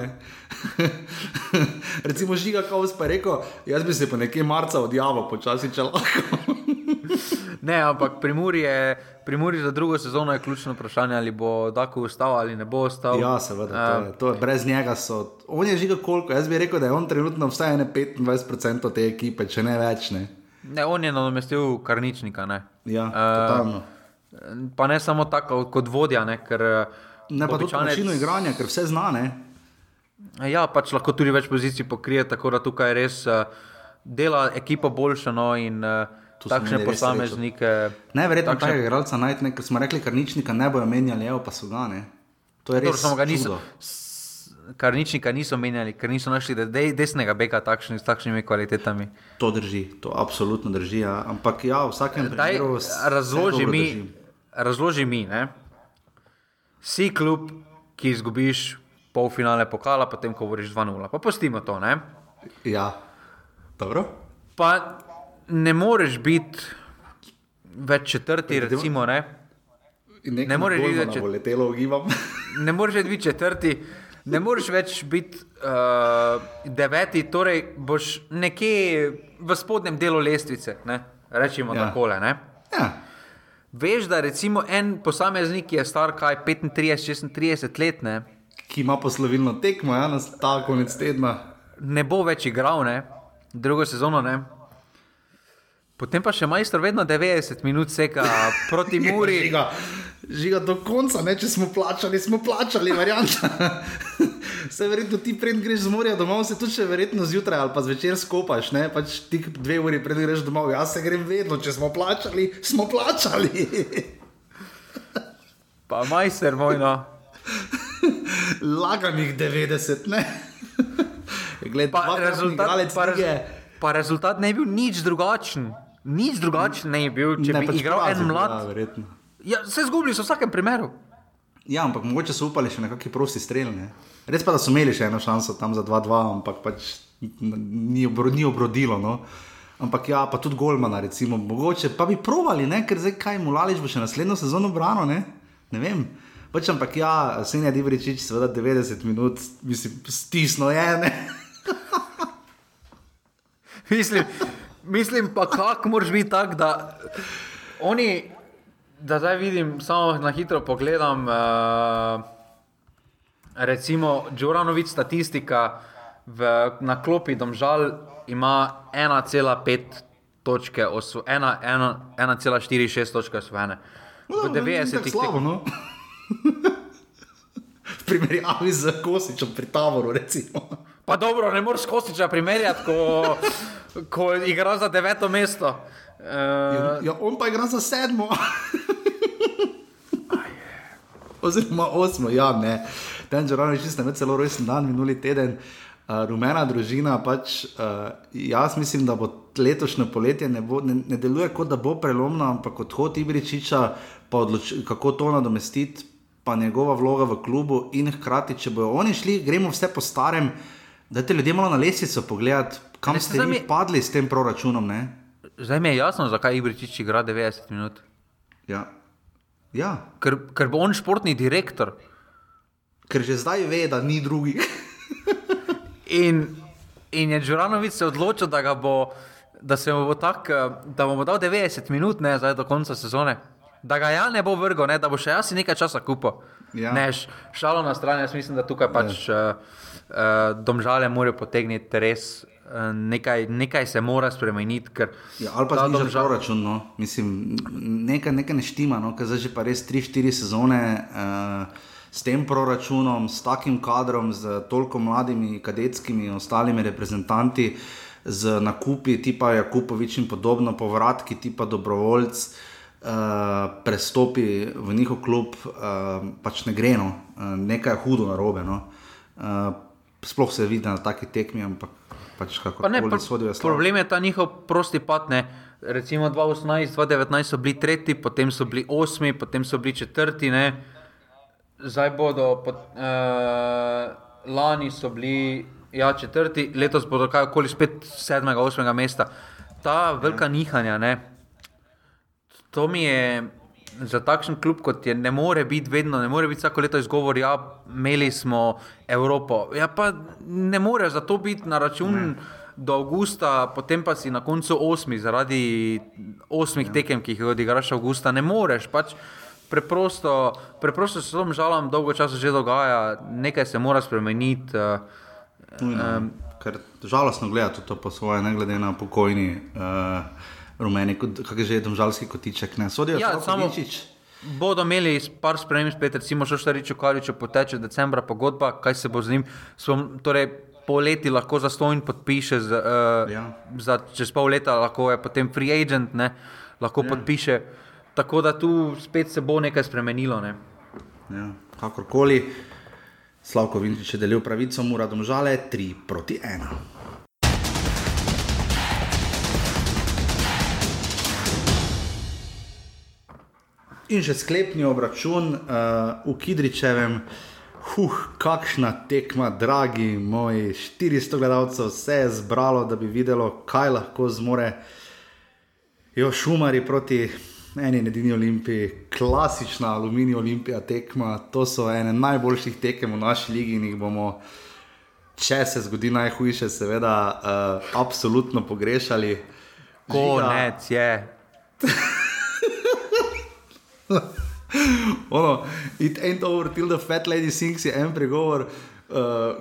Recimo žiga, kot pa rekel, jaz bi se pa nekaj marca odjavil, počasi če lahko. ne, ampak pri Muri, je, pri Muri za drugo sezono je ključno vprašanje, ali bo tako ustal ali ne bo ustal. Ja, seveda, to je, to je, brez njega so. On je žiga koliko, jaz bi rekel, da je on trenutno vsaj 25% te ekipe, če ne več. Ne, ne on je nadomestil karničnika. Ne. Ja, totalno. Pa ne samo tako kot vodja, ne, ker. Ne, pa tudi način igranja, ker vse znane. Ja, pač lahko tudi več pozicij pokrije, tako da tukaj res uh, dela ekipa boljša. No, in, uh, Takšne posameznike. Najverjetneje takšne... tega igralca najti, ker smo rekli, kar ničnika ne bojo menjali, evo pa so ga ne. To je res. Samo ga niso. Kar ničnika niso menjali, ker niso našli de, desnega beka takšni, s takšnimi kvalitetami. To drži, to absolutno drži. Ja. Ampak ja, v vsakem primeru. Razloži mi, razloži mi, ne? si klub, ki izgubiš polfinale pokala, potem ko voriš 2-0. Pa pustimo to. Ne? Ja, dobro. Pa ne moreš biti več četrti, recimo. Ne, ne moreš biti več četrti. ne moreš biti četrti. Ne moreš več biti uh, deveti, torej boš nekje v spodnjem delu lestvice, ne? rečemo ja. tako. Ja. Veš, da recimo en posameznik, ki je star kaj 35, 36 let, ne? ki ima poslovilno tekmo, ja, ta konec tedna. Ne bo več igral, ne? drugo sezono. Ne? Potem pa še majster vedno 90 minut seka proti Muri. žiga, žiga do konca, ne? če smo plačali, smo plačali, varianta. Se verjetno ti pred greš z morja domov, se tudi verjetno zjutraj ali pa zvečer skopaš, ne pač ti dve uri pred greš domov. Jaz se grem vedno, če smo plačali, smo plačali. pa majster moj, no. Laganih 90, ne. Gled, pa, rezultat, pa, rez, pa rezultat ne bi bil nič drugačen. Nič drugačen ne bi bil, če ne, bi pač igral en mlad. Ja, ja, se zgubili so v vsakem primeru. Ja, ampak mogoče so upali še nekakšni prosti strelj. Ne? Res pa, da so imeli še eno šanso tam za 2-2, ampak pač ni, obro, ni obrodilo. No? Ampak ja, pa tudi Golmana, recimo, mogoče pa bi provali, ne? ker zdaj kaj mu lališ, bo še naslednjo sezono brano, ne, ne vem. Pač ampak ja, Senja Divričič, seveda 90 minut, mislim, stisno je. mislim, mislim pa, kako moraš biti tak, da oni da zdaj vidim, samo na hitro pogledam. Uh, recimo, Džoranovic statistika v, na klopi Domžal ima 1,5 točke, 1,46 točke osvojene. V 90-ih no, letih. No? v primerjavi z Kosičem pri Tavoru, recimo. Pa dobro, ne moreš Kosiča primerjati, ko, ko igra za deveto mesto. Uh, ja, ja, on pa igra za sedmo. Oziroma osmo, ja, ne. Ten žrani, če ste imeli celo rojsten dan, minuli teden, uh, rumena družina. Pač, uh, jaz mislim, da bo letošnje poletje ne, bo, ne, ne deluje kot da bo prelomno, ampak odhod Ibričiča, pa odloč, kako to nadomestiti, pa njegova vloga v klubu in hkrati, če bojo oni šli, gremo vse po starem, da te ljudje malo na lesico pogledati, kam ne, ste vi padli s tem proračunom. Ne? Zdaj mi je jasno, zakaj Ibričič igra 90 minut. Ja. Ja. Ker, ker bo on športni direktor. Ker že zdaj ve, da ni drugih. in, in je Džuranovic se odločil, da, bo, da, bo tak, da bomo dal 90 minut ne, do konca sezone. Da ga ja ne bo vrgel, ne, da bo še jaz nekaj časa kupil. Ja. Ne, šalo na stran, jaz mislim, da tukaj pač ja. uh, uh, domžale morajo potegniti res nekaj, nekaj se mora spremeniti. Ja, ali pa za državo račun, no. mislim, nekaj, nekaj ne štima, no, ker zdaj že pa res 3-4 sezone. Uh, S tem proračunom, s takim kadrom, z toliko mladimi, kadetskimi in ostalimi reprezentanti, z nakupi tipa Jakupovič in podobno, povratki tipa dobrovoljc, uh, prestopi v njihov klub, uh, pač ne gre, no. uh, nekaj je hudo na robe. No. Uh, sploh se vidi na taki tekmi, ampak pač kako ne sodijo. Problem je ta njihov prosti pat. Ne? Recimo 2018-2019 so bili tretji, potem so bili osmi, potem so bili četrti. Ne? Zdaj bodo, pot, uh, lani so bili ja, četrti, letos bodo kaj okoli spet sedmega, osmega mesta. Ta velika ja. nihanja, ne? to mi je za takšen klub, kot je, ne more biti vedno, ne more biti vsako leto izgovor, da ja, imeli smo Evropo. Ja, pa ne more za to biti na račun, ne. do avgusta, potem pa si na koncu osmi, zaradi osmih ja. tekem, ki jih odigraš avgusta, ne moreš. Pač preprosto, preprosto se tam žalam, dolgo časa že dogaja, nekaj se mora spremeniti. Um, Ker žalostno gledati to po svoje, ne glede na pokojni uh, rumeni, kako je že tam žalski kotiček, ne sodijo ja, samo ničič. Bodo imeli par sprememb, spet recimo, še šta reči, kaj če poteče decembra pogodba, kaj se bo z njim. Som, torej, pol leti lahko za stojn podpiše, z, uh, ja. za, čez pol leta lahko je potem free agent, ne, lahko ja. podpiše. Tako da tu spet se bo nekaj spremenilo. Ne. Ja, kakorkoli, Slavko Vinčič je delil pravico, mora domžale 3 proti 1. In že sklepni obračun uh, v Kidričevem, huh, kakšna tekma, dragi moji, 400 gledalcev, vse je zbralo, da bi videlo, kaj lahko zmore. Jo šumari proti eni in edini olimpiji, klasična aluminij olimpija tekma, to so ene najboljših tekem v naši ligi in jih bomo, če se zgodi najhujše, seveda, uh, absolutno pogrešali. Konec je. ono, it ain't over till the fat lady sings je en pregovor. Uh,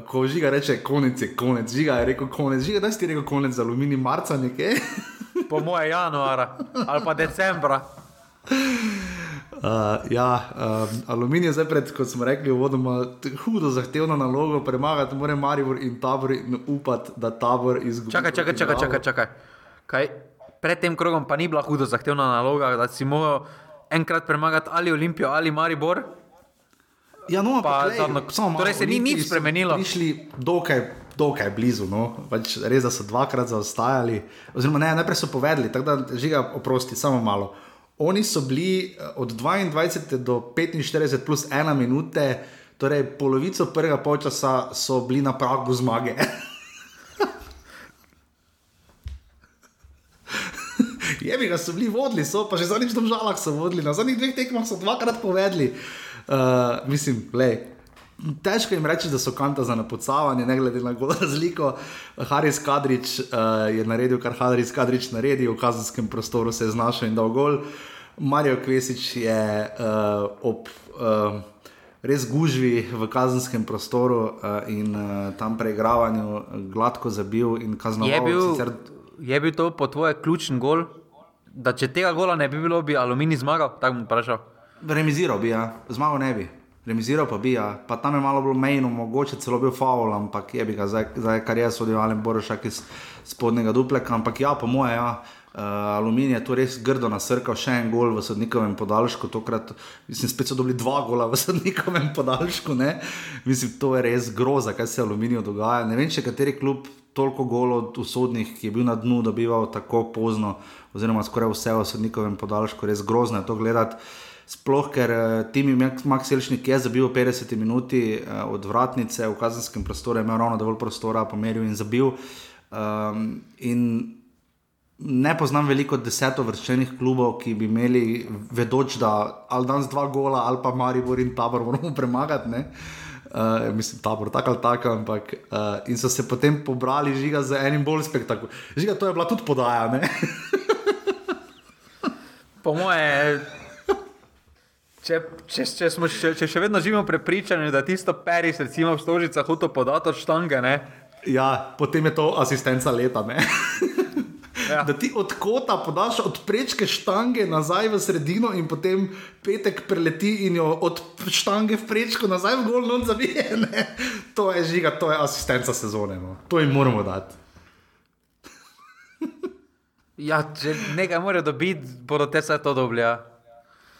ko žiga reče, konec je konec, žiga je rekel konec, žiga, da si ti rekel konec za aluminij, marca nekaj. po moje januara ali pa decembra. Uh, ja, uh, aluminij je zdaj pred, kot smo rekli, vodoma hudo zahtevno nalogo, premagati mora Maribor in tabor in upati, da tabor izgubi. Čakaj, čakaj, čakaj, čakaj, čakaj. Kaj? Pred tem krogom pa ni bila hudo zahtevna naloga, da si moral enkrat premagati ali Olimpijo ali Maribor. Ja, no, pa, lej, zadno, samo, torej se ni nič spremenilo. Prišli dokaj, dokaj blizu, no. pač res da so dvakrat zaostajali. Oziroma, ne, najprej so povedali, tako da žiga oprosti, samo malo. Oni so bili eh, od 22 do 45 plus 1 minute, torej polovico prvega polčasa so bili na pragu zmage. Je bi ga so bili vodili, so pa že zadnjič v žalah so vodili, na zadnjih dveh tekmah so dvakrat povedali. Uh, mislim, le. Težko jim reči, da so kanta za napocavanje, ne glede na razliko. Haris Kadrič uh, je naredil, kar Haris Kadrič naredi, v kazenskem prostoru se je znašel in dal gol. Marijo Kvesič je uh, ob uh, res gužvi v kazenskem prostoru uh, in uh, tam preigravanju gladko zabil in kaznoval. Je bil, sicer... je bil to po tvoje ključni gol? da če tega gola ne bi bilo, bi aluminij zmagal? Tako bom vprašal. Remiziral bi, ja. zmagal ne bi. Remiziral pa bi, ja. pa tam je malo bilo mejno, mogoče celo bil faul, ampak je bi ga zdaj, zdaj kar jaz sodim, ali borošak iz spodnjega dupleka. Ampak ja, po moje, ja. Uh, aluminij je to res grdo nasrkal, še en gol v sodnikovem podaljšku, tokrat, mislim, spet so dobili dva gola v sodnikovem podaljšku, ne? mislim, to je res groza, kaj se aluminiju dogaja. Ne vem, če kateri klub toliko golov v sodnih, ki je bil na dnu, dobival tako pozno, oziroma skoraj vse v sodnikovem podaljšku, res grozno je to gledati. Sploh, ker uh, Timi Max Elšnik je zabil 50 minut uh, od vratnice v kazenskem prostoru, imel ravno dovolj prostora, pomeril in zabil. Um, in ne poznam veliko deseto vrščenih klubov, ki bi imeli, vedoč, da ali danes dva gola, ali pa Maribor in Tabor moramo premagati. Uh, mislim, tabor, tako ali tako, ampak uh, in so se potem pobrali žiga z enim bolj spektakularnim. Žiga, to je bila tudi podaja. po moje, če, če, če, smo, če, če še vedno živimo prepričani, da tisto peris, recimo v stožicah, hoče podati od štange. Ne? Ja, potem je to asistenca leta. Ja. Da ti od kota podaš od prečke štange nazaj v sredino, in potem petek preleti in jo od štange v prečko nazaj v gol noč zavije. Ne? To je žiga, to je asistenca sezone. No. To jim moramo dati. ja, če nekaj morajo dobiti, bodo te vse to dobili. Ja.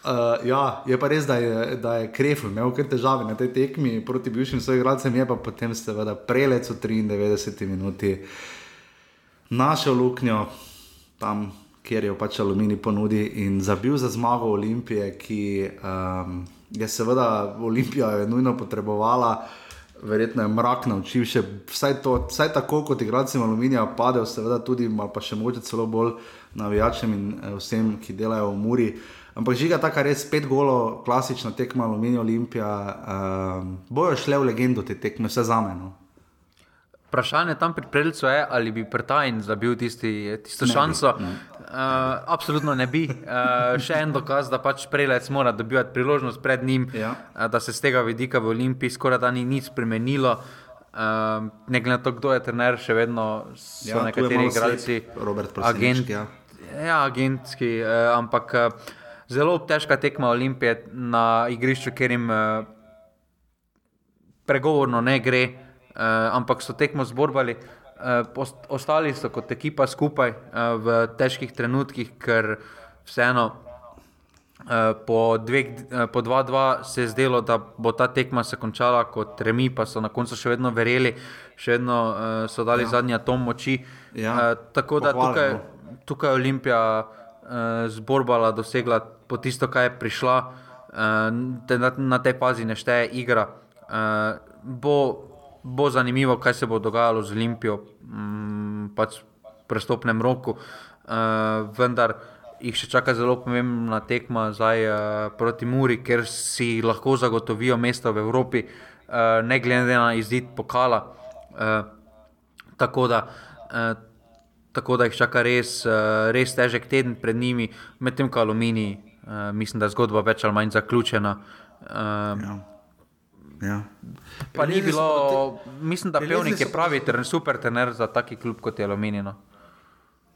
Uh, ja, je pa res, da je, da je Krefl imel kar težave na tej tekmi proti bivšim svojim igralcem, je pa potem seveda prelec v 93 minuti našel luknjo tam, kjer je pač aluminij ponudi in zabil za zmago Olimpije, ki um, je seveda Olimpija je nujno potrebovala. Verjetno je mrak naučil še vsaj, to, vsaj tako, kot igralcem aluminija, padel, seveda tudi, pa še mogoče celo bolj navijačem in eh, vsem, ki delajo v Muri. Ampak žiga ta, kar je spet golo, klasična tekma Aluminija Olimpija, um, bojo šle v legendo te tekme, vse za meno. Vprašanje tam pri Preljcu je, ali bi Prtajn zabil tisti, tisto ne šanso. Bi, ne. Uh, absolutno ne bi. Uh, še en dokaz, da pač Preljec mora dobivati priložnost pred njim, ja. uh, da se z tega vidika v Olimpiji skoraj da ni nič spremenilo. Uh, ne glede na to, kdo je trener, še vedno so ja, nekateri igralci. Robert Prtajn. Ja. ja, agentski, uh, ampak uh, zelo težka tekma Olimpije na igrišču, ker jim uh, pregovorno ne gre uh, ampak so tekmo zborbali. Uh, ostali so kot ekipa skupaj uh, v težkih trenutkih, ker vseeno uh, po 2-2 uh, se je zdelo, da bo ta tekma se končala kot remi, pa so na koncu še vedno verjeli, še vedno uh, so dali ja. zadnji atom moči. Ja. Uh, tako da tukaj, no. tukaj je Olimpija uh, zborbala, dosegla po tisto, kaj je prišla, uh, na, na tej fazi ne šteje igra. Uh, bo bo zanimivo, kaj se bo dogajalo z Olimpijo mm, pač v prestopnem roku. Uh, vendar jih še čaka zelo pomembna tekma zdaj, uh, proti Muri, ker si lahko zagotovijo mesto v Evropi, uh, ne glede na izid pokala. Uh, tako, da, uh, tako da jih čaka res, uh, res težek teden pred njimi, medtem ko Alumini, uh, mislim, da je zgodba več ali manj zaključena. Uh, ja. Ja. Pa ni bilo, mislim, da pevnik je pravi, ter super tener za taki klub kot je Aluminino.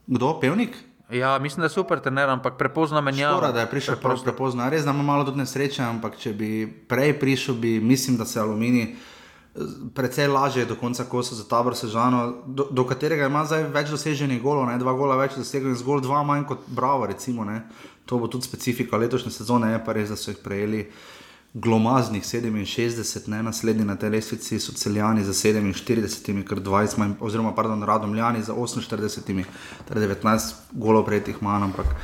Kdo, pevnik? Ja, mislim, da je super tener, ampak prepozno menjava. Skoro, da je prišel preprosto. prepozno. Res, da ima malo tudi nesreče, ampak če bi prej prišel, bi mislim, da se Alumini eh, precej lažje do konca kosa za tabor sežano, do, do katerega ima zdaj več doseženih golov, ne? dva gola več doseženih, zgolj dva manj kot Bravo, recimo. Ne? To bo tudi specifika letošnje sezone, je pa res, da so jih prejeli glomaznih 67, ne naslednji na tej lestvici so celjani za 47, kar 20, manj, oziroma pardon, radomljani za 48, torej 19 golov prejetih manj, ampak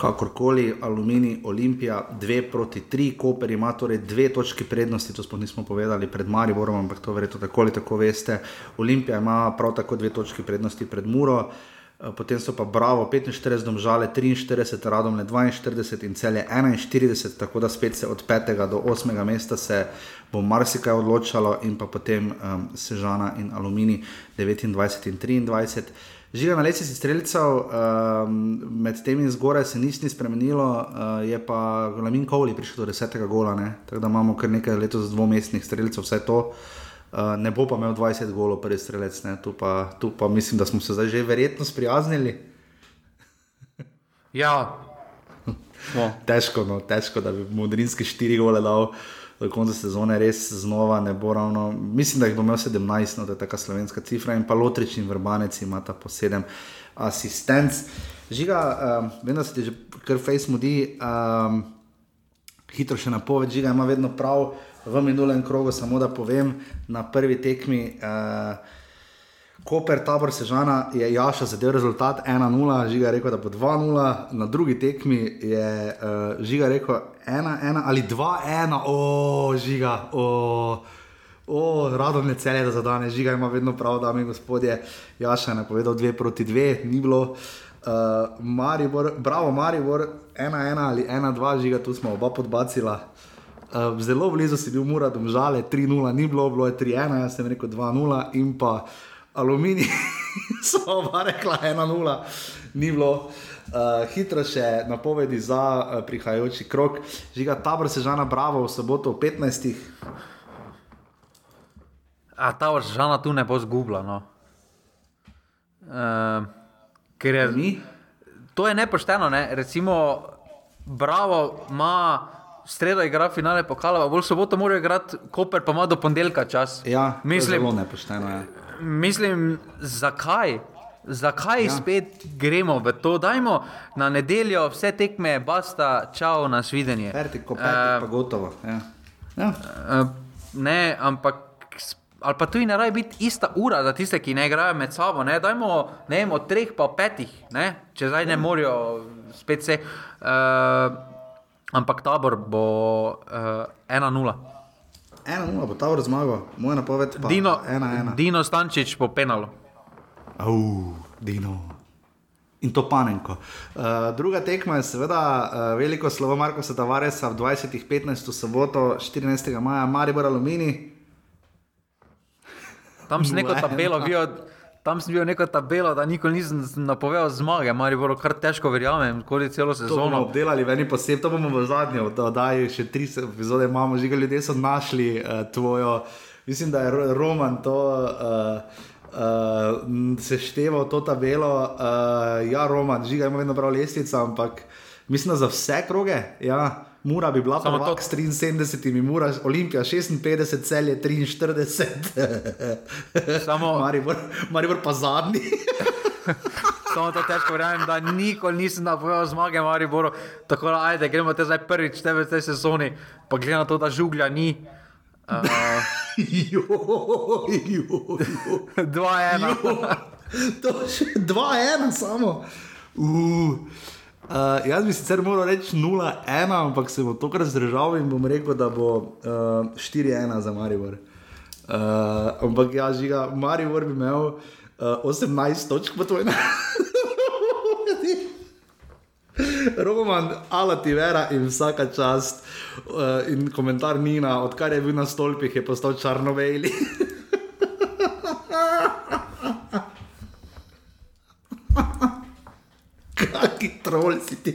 kakorkoli, Alumini, Olimpija, 2 proti 3, Koper ima torej dve točki prednosti, to smo nismo povedali pred Mariborom, ampak to verjetno tako ali tako veste. Olimpija ima prav tako dve točki prednosti pred Muro. Eh, potem so pa Bravo 45, domžale 43, Radomle 42 in celje 41, tako da spet se od 5. do 8. mesta se bo marsikaj odločalo, in pa potem um, Sežana in Alumini 29 in 23. Žiga na lesici streljcev, um, med temi zgoraj se nič ni spremenilo, uh, je pa Lamin Kovli prišel do 10. gola, ne? tako da imamo kar nekaj letos dvomestnih streljcev, vse to. Uh, ne bo pa imel 20 golov, prvi strelec, tu pa, tu pa mislim, da smo se zdaj že verjetno sprijaznili. ja, no. težko, no, težko, da bi modrinski 4 gole dal do konca sezone, res znova ne bo ravno. Mislim, da jih bo imel 17, no, da je ta slovenska cifra in pa lotrič in vrbanec ima ta po 7 asistenc. Žiga, um, vem, da se ti že kar face mudi, um, hitro še napoved, žiga ima vedno prav v minulem krogu, samo da povem, na prvi tekmi. Uh, Koper, tabor Sežana je Jaša zadev rezultat 1-0, žiga je rekel, da bo 2-0, na drugi tekmi je uh, žiga rekel 1-1 ali 2-1, o žiga, o, o radom je celje, da za danes žiga ima vedno prav, dame in gospodje. Jaša je napovedal 2 proti 2, ni bilo. Uh, Maribor, bravo, Maribor, 1-1 ali 1-2, žiga tu smo oba podbacila. Uh, zelo blizu si bil, mora, domžale, 3-0, ni bilo, bilo je 3-1, jaz sem rekel 2-0 in pa aluminij, so pa rekla 1-0, ni bilo. Uh, hitro še napovedi za uh, prihajajoči krok. Žiga tabor se žana bravo v soboto v 15. A tabor se žana tu ne bo zgubila. No. Uh, ker je mi. To je nepošteno, ne? recimo, bravo ima sredo igra finale pokala, bolj soboto mora igrati, Koper pa ima do ponedeljka čas. Ja, mislim, zelo nepošteno je. Ja. Mislim, zakaj? Zakaj ja. spet gremo v to? Dajmo na nedeljo vse tekme, basta, čau, nasvidenje. Vertiko, peti, uh, pa gotovo. Ja. Ja. Uh, ne, ampak. Ali pa tudi ne rabi biti ista ura za tiste, ki ne igrajo med sabo. Ne? Dajmo ne vem, od treh pa petih, ne? če zdaj ne ja. morajo spet se. Uh, Ampak tabor bo uh, 1-0. 1-0 bo tabor zmagal, moj napoved je Dino, 1-1. Dino Stančič po penalu. Uf, Dino. In to panenko. Uh, druga tekma je seveda uh, veliko slovo Marko Satavaresa v 20.15. soboto 14. maja, Maribor Alumini. Tam sem neko tabelo videl. Tam sem bil neko tabelo, da nikoli nisem napovedal zmage, ali bo kar težko verjamem, koli celo sezono. To bomo obdelali, veni posebej, to bomo v zadnjem, da daj še tri epizode imamo, že ljudje so našli uh, tvojo, mislim, da je Roman to. Uh, uh, sešteval to tabelo. Uh, ja, Roman, žiga ima vedno prav lestvica, ampak mislim, da za vse kroge. Ja. Mura bi bila samo s 73, Mura, Olimpija 56, cel je 43. Samo Maribor, Maribor pa zadnji. Samo to težko verjamem, da nikoli nisem napovedal zmage Mariboru. Tako da, ajde, gremo te zdaj prvič v tej sezoni, pa glede na to, da žuglja ni. Uh, dva, ena. Dva, ena, samo. Uh. Uh, jaz bi sicer moral reči 0-1, ampak se bom tokrat zdržal in bom rekel, da bo uh, 4-1 za Maribor. Uh, ampak ja, žiga, Maribor bi imel uh, 18 točk po tvojem. Roman, alati vera in vsaka čast. Uh, in komentar Nina, odkar je bil na stolpih, je postal črnovejli. Kaki trol si ti.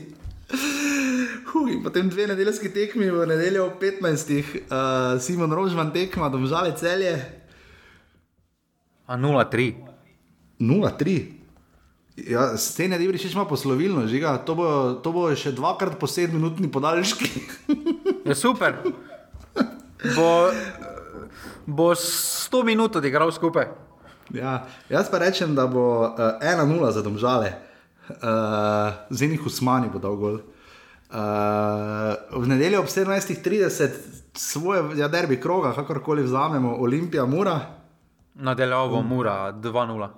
Huh, potem dve nedeljski tekmi, v nedeljo ob 15. Uh, Simon Rožman tekma, domžale celje. A 0-3. 0-3. Ja, scene, da bi še malo poslovilno, žiga. To bo, to bo še dvakrat po sedminutni podaljški. je super. Bo, bo sto minut odigral skupaj. Ja, jaz pa rečem, da bo uh, eh, 1-0 za domžale, uh, z enih usmani bo dal gol. Uh, v nedeljo ob 17:30 svoje ja, derbi kroga, kakorkoli vzamemo, Olimpija, Mura. Nadaljavo, Mura, 2-0.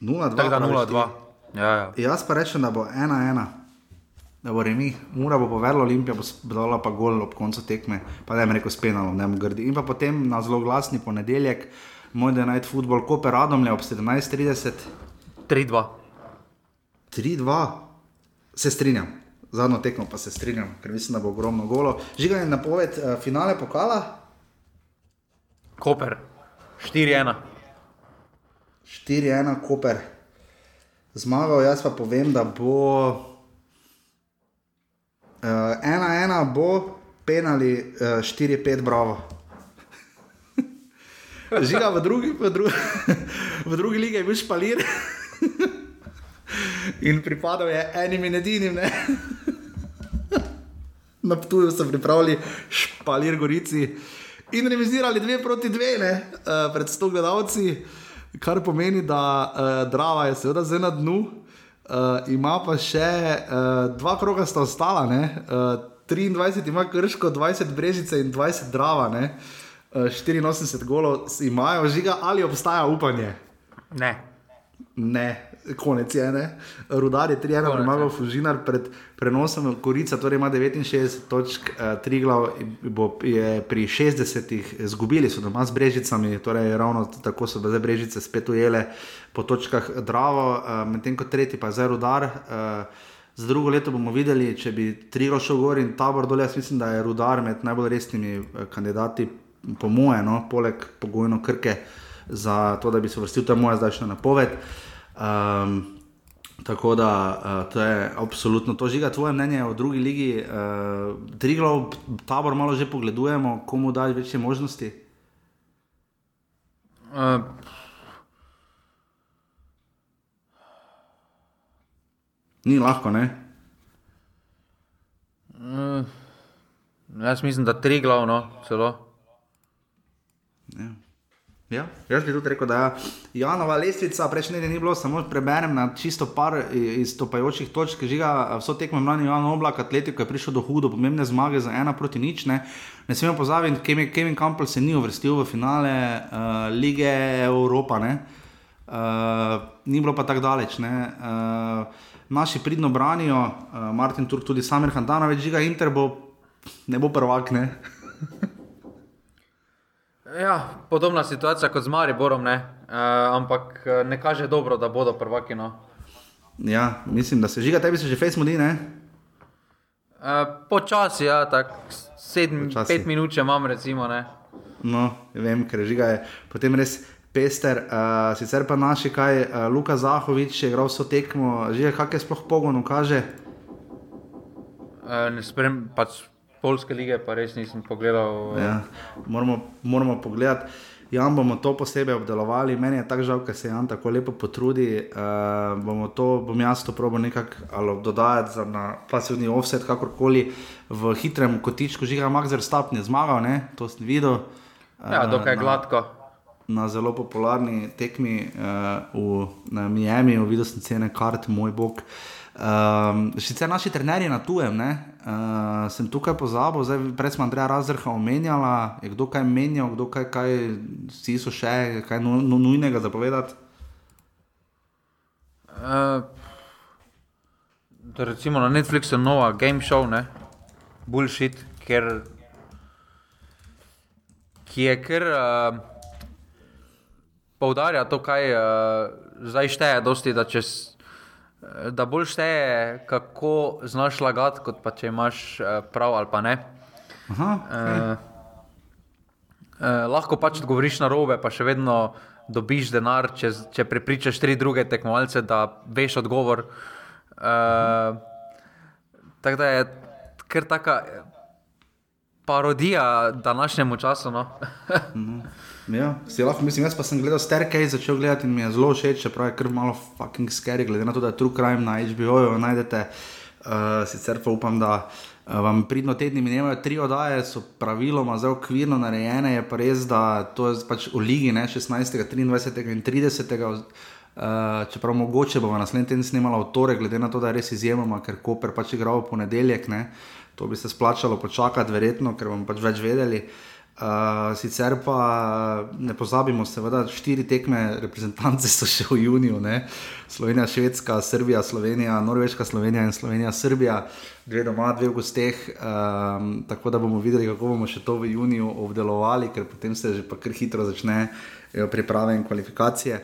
0-2. Ja, ja. Jaz pa rečem, da bo 1-1. Da bo remi, mora bo povedala Olimpija, bo dala pa gol ob koncu tekme, pa da je rekel spenalo, ne mu grdi. In pa potem na zelo glasni ponedeljek, moj da naj futbol, Koper Radomlje ob 17:30. 3-2. 3-2, se strinjam. Zadnjo tekmo pa se strinjam, ker mislim, da bo ogromno golo. Žiganje napoved uh, finale pokala? Koper, 4-1. 4-1, Koper. Zmagal, jaz pa povem, da bo 1-1, uh, eh, bo penali uh, 4-5, bravo. Žiga v drugi, v drugi, v drugi lige je bil špalir. In pripadal je enim in edinim. Na Ptuju so pripravili špalir Gorici in revizirali dve proti dve, ne, uh, pred sto gledalci kar pomeni, da uh, Drava je seveda zdaj na dnu, uh, ima pa še uh, dva kroga, sta ostala, uh, 23 ima krško, 20 brežice in 20 drava, ne? uh, 84 golo imajo, žiga ali obstaja upanje. Ne. Ne, konec je, ne. Rudar je 3-1, premagal Fužinar pred prenosom Korica, torej ima 69 točk, uh, tri glav je pri 60-ih izgubili, so doma z Brežicami, torej ravno tako so zdaj Brežice spet ujele po točkah Dravo, uh, medtem ko tretji pa je zdaj Rudar. Uh, Za drugo leto bomo videli, če bi tri rošo gor in tabor dol. Jaz mislim, da je rudar med najbolj resnimi kandidati, po mojem, no, poleg pogojno krke, za to, da bi se vrstil tam moja zdajšnja napoved. Um, tako da uh, to je absolutno to, žiga tvoje mnenje o drugi ligi. Uh, Triglav, tabor malo že pogledujemo, komu daš večje možnosti. Uh, Ni lahko, ne? Uh, jaz mislim, da tri glavno, celo. Ja. Ja, jaz bi tudi rekel, da je ja. Janova lestvica, prejšnji teden ni bilo, samo preberem na čisto par izstopajočih točk, žiga vso tekmo mladi Jan Oblak, atletiko je prišel do hudo, pomembne zmage za ena proti nič. Ne, ne smemo pozabiti, Kevin, Kevin Campbell se ni uvrstil v finale uh, lige Evropa, ne, uh, ni bilo pa tako daleč. Ne, uh, naši pridno branijo, uh, Martin Turk, tudi Samir Handanovič, žiga Inter bo, ne bo prvak. Ne. Ja, podobna situacija kot z Mariborom, ne? Uh, ampak eh, ne kaže dobro, da bodo prvaki. No. Ja, mislim, da se žiga, tebi se že fez mudi. Uh, Počasi, ja, tako sedem, Počasi. pet minut, če imam, recimo. Ne? No, vem, ker žiga je potem res pester. Uh, sicer pa naši, kaj uh, Luka Zahovič je igral vso tekmo, že kakšne sploh pogon kaže. Uh, ne sprem, pač polske lige, pa res nisem pogledal. Uh... Ja, moramo, moramo pogledati. Jan bomo to posebej obdelovali, meni je tako žal, ker se Jan tako lepo potrudi. Uh, bomo to, bom jaz to probo nekako dodajati na pasivni offset, kakorkoli v hitrem kotičku, žiga Magzer Stapni zmagal, ne? to sem videl. Uh, ja, dokaj na, gladko. Na zelo popularni tekmi uh, v Miami, videl sem cene kart, moj bog. Um, sicer naši trenerji na tujem, ne, uh, sem tukaj pozabil, zdaj prej smo Andreja Razrha omenjala, je kdo kaj menjal, kdo kaj, kaj vsi so še, kaj nu, nu, nujnega zapovedati. Uh, recimo na Netflixu je nova game show, ne, bullshit, ker ki je kar uh, poudarja to, kaj uh, zdaj šteje, dosti, da čez da bolj šteje, kako znaš lagati, kot pa če imaš eh, prav ali pa ne. Aha, okay. uh, uh, lahko pač odgovoriš na robe, pa še vedno dobiš denar, če, če prepričaš tri druge tekmovalce, da veš odgovor. Uh, tako da je kar taka parodija današnjemu času. No? Mhm. Ja, si lahko mislim, jaz pa sem gledal Sterkej, začel gledati in mi je zelo všeč, čeprav je kar malo fucking scary, glede na to, da je True Crime na HBO-ju najdete. Uh, sicer pa upam, da uh, vam pridno tedni minjajo tri oddaje, so praviloma zelo okvirno narejene, je pa res, da to je pač v ligi ne, 16., 23. in 30. Uh, čeprav mogoče bomo naslednji teden snimali v torek, glede na to, da je res izjemoma, ker Koper pač igra v ponedeljek, ne. To bi se splačalo počakati, verjetno, ker bomo pač več vedeli. Uh, sicer pa ne pozabimo, seveda, štiri tekme reprezentance so še v juniju, ne? Slovenija, Švedska, Srbija, Slovenija, Norveška, Slovenija in Slovenija, Srbija, dve doma, dve v gosteh. Um, tako da bomo videli, kako bomo še to v juniju obdelovali, ker potem se že pa kar hitro začnejo priprave in kvalifikacije.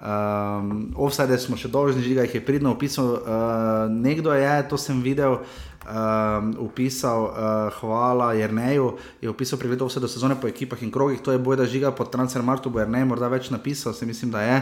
Um, Offside smo še dolžni, že jih je pridno opisal. Uh, nekdo je, to sem videl um, upisal, uh, hvala Jrneju, je upisal pregledal vse do sezone po ekipah in krogih, to je boj, da žiga pod Transfermartu, bo Jrnej morda več napisal, se mislim, da je.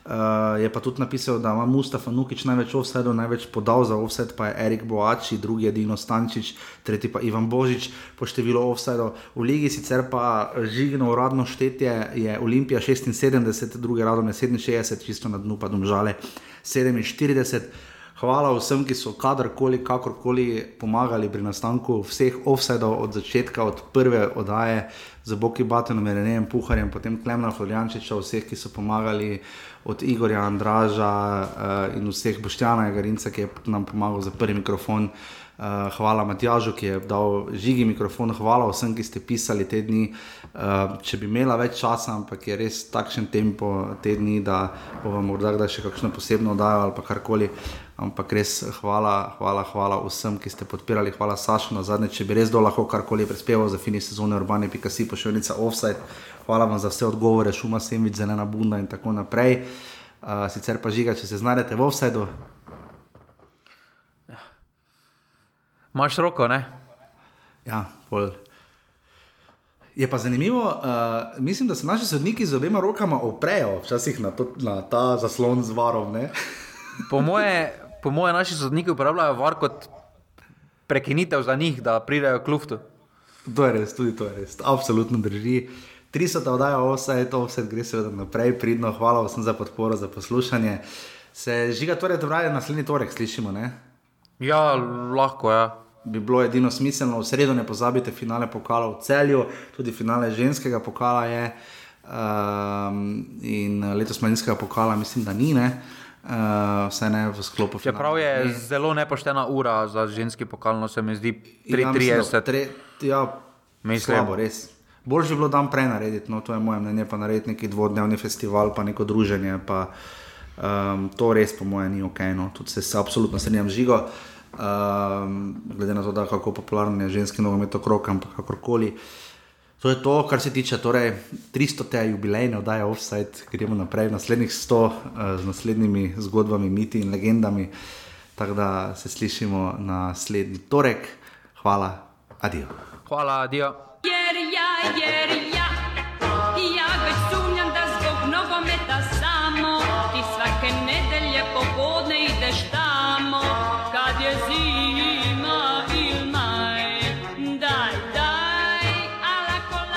Uh, je pa tudi napisal, da ima Mustafa Nukič največ offsetov, največ podal za offset, pa je Erik Boači, drugi je Dino Stančič, tretji pa Ivan Božič po številu offsetov. V ligi sicer pa žigno uradno štetje je Olimpija 76, drugi radom je 67, čisto na dnu pa domžale 47. Hvala vsem, ki so kadarkoli, kakorkoli pomagali pri nastanku vseh offsetov od začetka, od prve oddaje z Boki Batenom, Renejem Puharjem, potem Klemna Floriančiča, vseh, ki so pomagali od Igorja Andraža uh, in vseh Boštjana Garinca, ki je nam pomagal za prvi mikrofon. Uh, hvala Matjažu, ki je dal žigi mikrofon, hvala vsem, ki ste pisali te dni. Uh, če bi imela več časa, ampak je res takšen tempo te dni, da bomo morda še kakšno posebno oddajo ali karkoli. Ampak res hvala, hvala, hvala vsem, ki ste podpirali, hvala Sašu na zadnje, če bi res do lahko karkoli prispeval za fini sezone urbane, pika si pošiljnica offside. Hvala vam za vse odgovore, šuma sem vid, zelena bunda in tako naprej. Uh, sicer pa žiga, če se znajdete v offsideu. Ja. Maš roko, ne? Ja, pol. Je pa zanimivo, uh, mislim, da se naši sodniki z obema rokama oprejo, včasih na, to, na ta zaslon z varom. Po moje, po mojem, naši sodniki uporabljajo var kot prekinitev za njih, da pridejo k luftu. To je res, tudi to je res, absolutno drži. 300 oddaja, vse je to, vse gre seveda naprej, pridno, hvala vsem za podporo, za poslušanje. Se žiga, torej, da vraje naslednji torek, slišimo, ne? Ja, lahko, ja. Bi bilo edino smiselno, v sredo ne pozabite finale pokala v celju, tudi finale ženskega pokala je. Um, in letos manjskega pokala, mislim, da ni, ne. Uh, uh, vse ne v sklopu. Čeprav je ne. zelo nepoštena ura za ženski pokalno, se mi zdi 33. Ja, mislim, slabo, res. Bolje bi bilo dan prej narediti, no to je moje mnenje, pa narediti neki dvodnevni festival, pa neko druženje. Pa, um, to res, po mojem, ni ok. No. Tudi se, se absolutno strinjam žigo. Um, glede na to, da kako popularno je ženski nogomet okrog, ampak kakorkoli. To je to, kar se tiče torej, 300. te jubilejne oddaje Offside, gremo naprej v naslednjih 100 uh, eh, z naslednjimi zgodbami, miti in legendami. Tako da se slišimo naslednji torek. Hvala, adijo. Hvala, adijo. Jer ja, jer ja,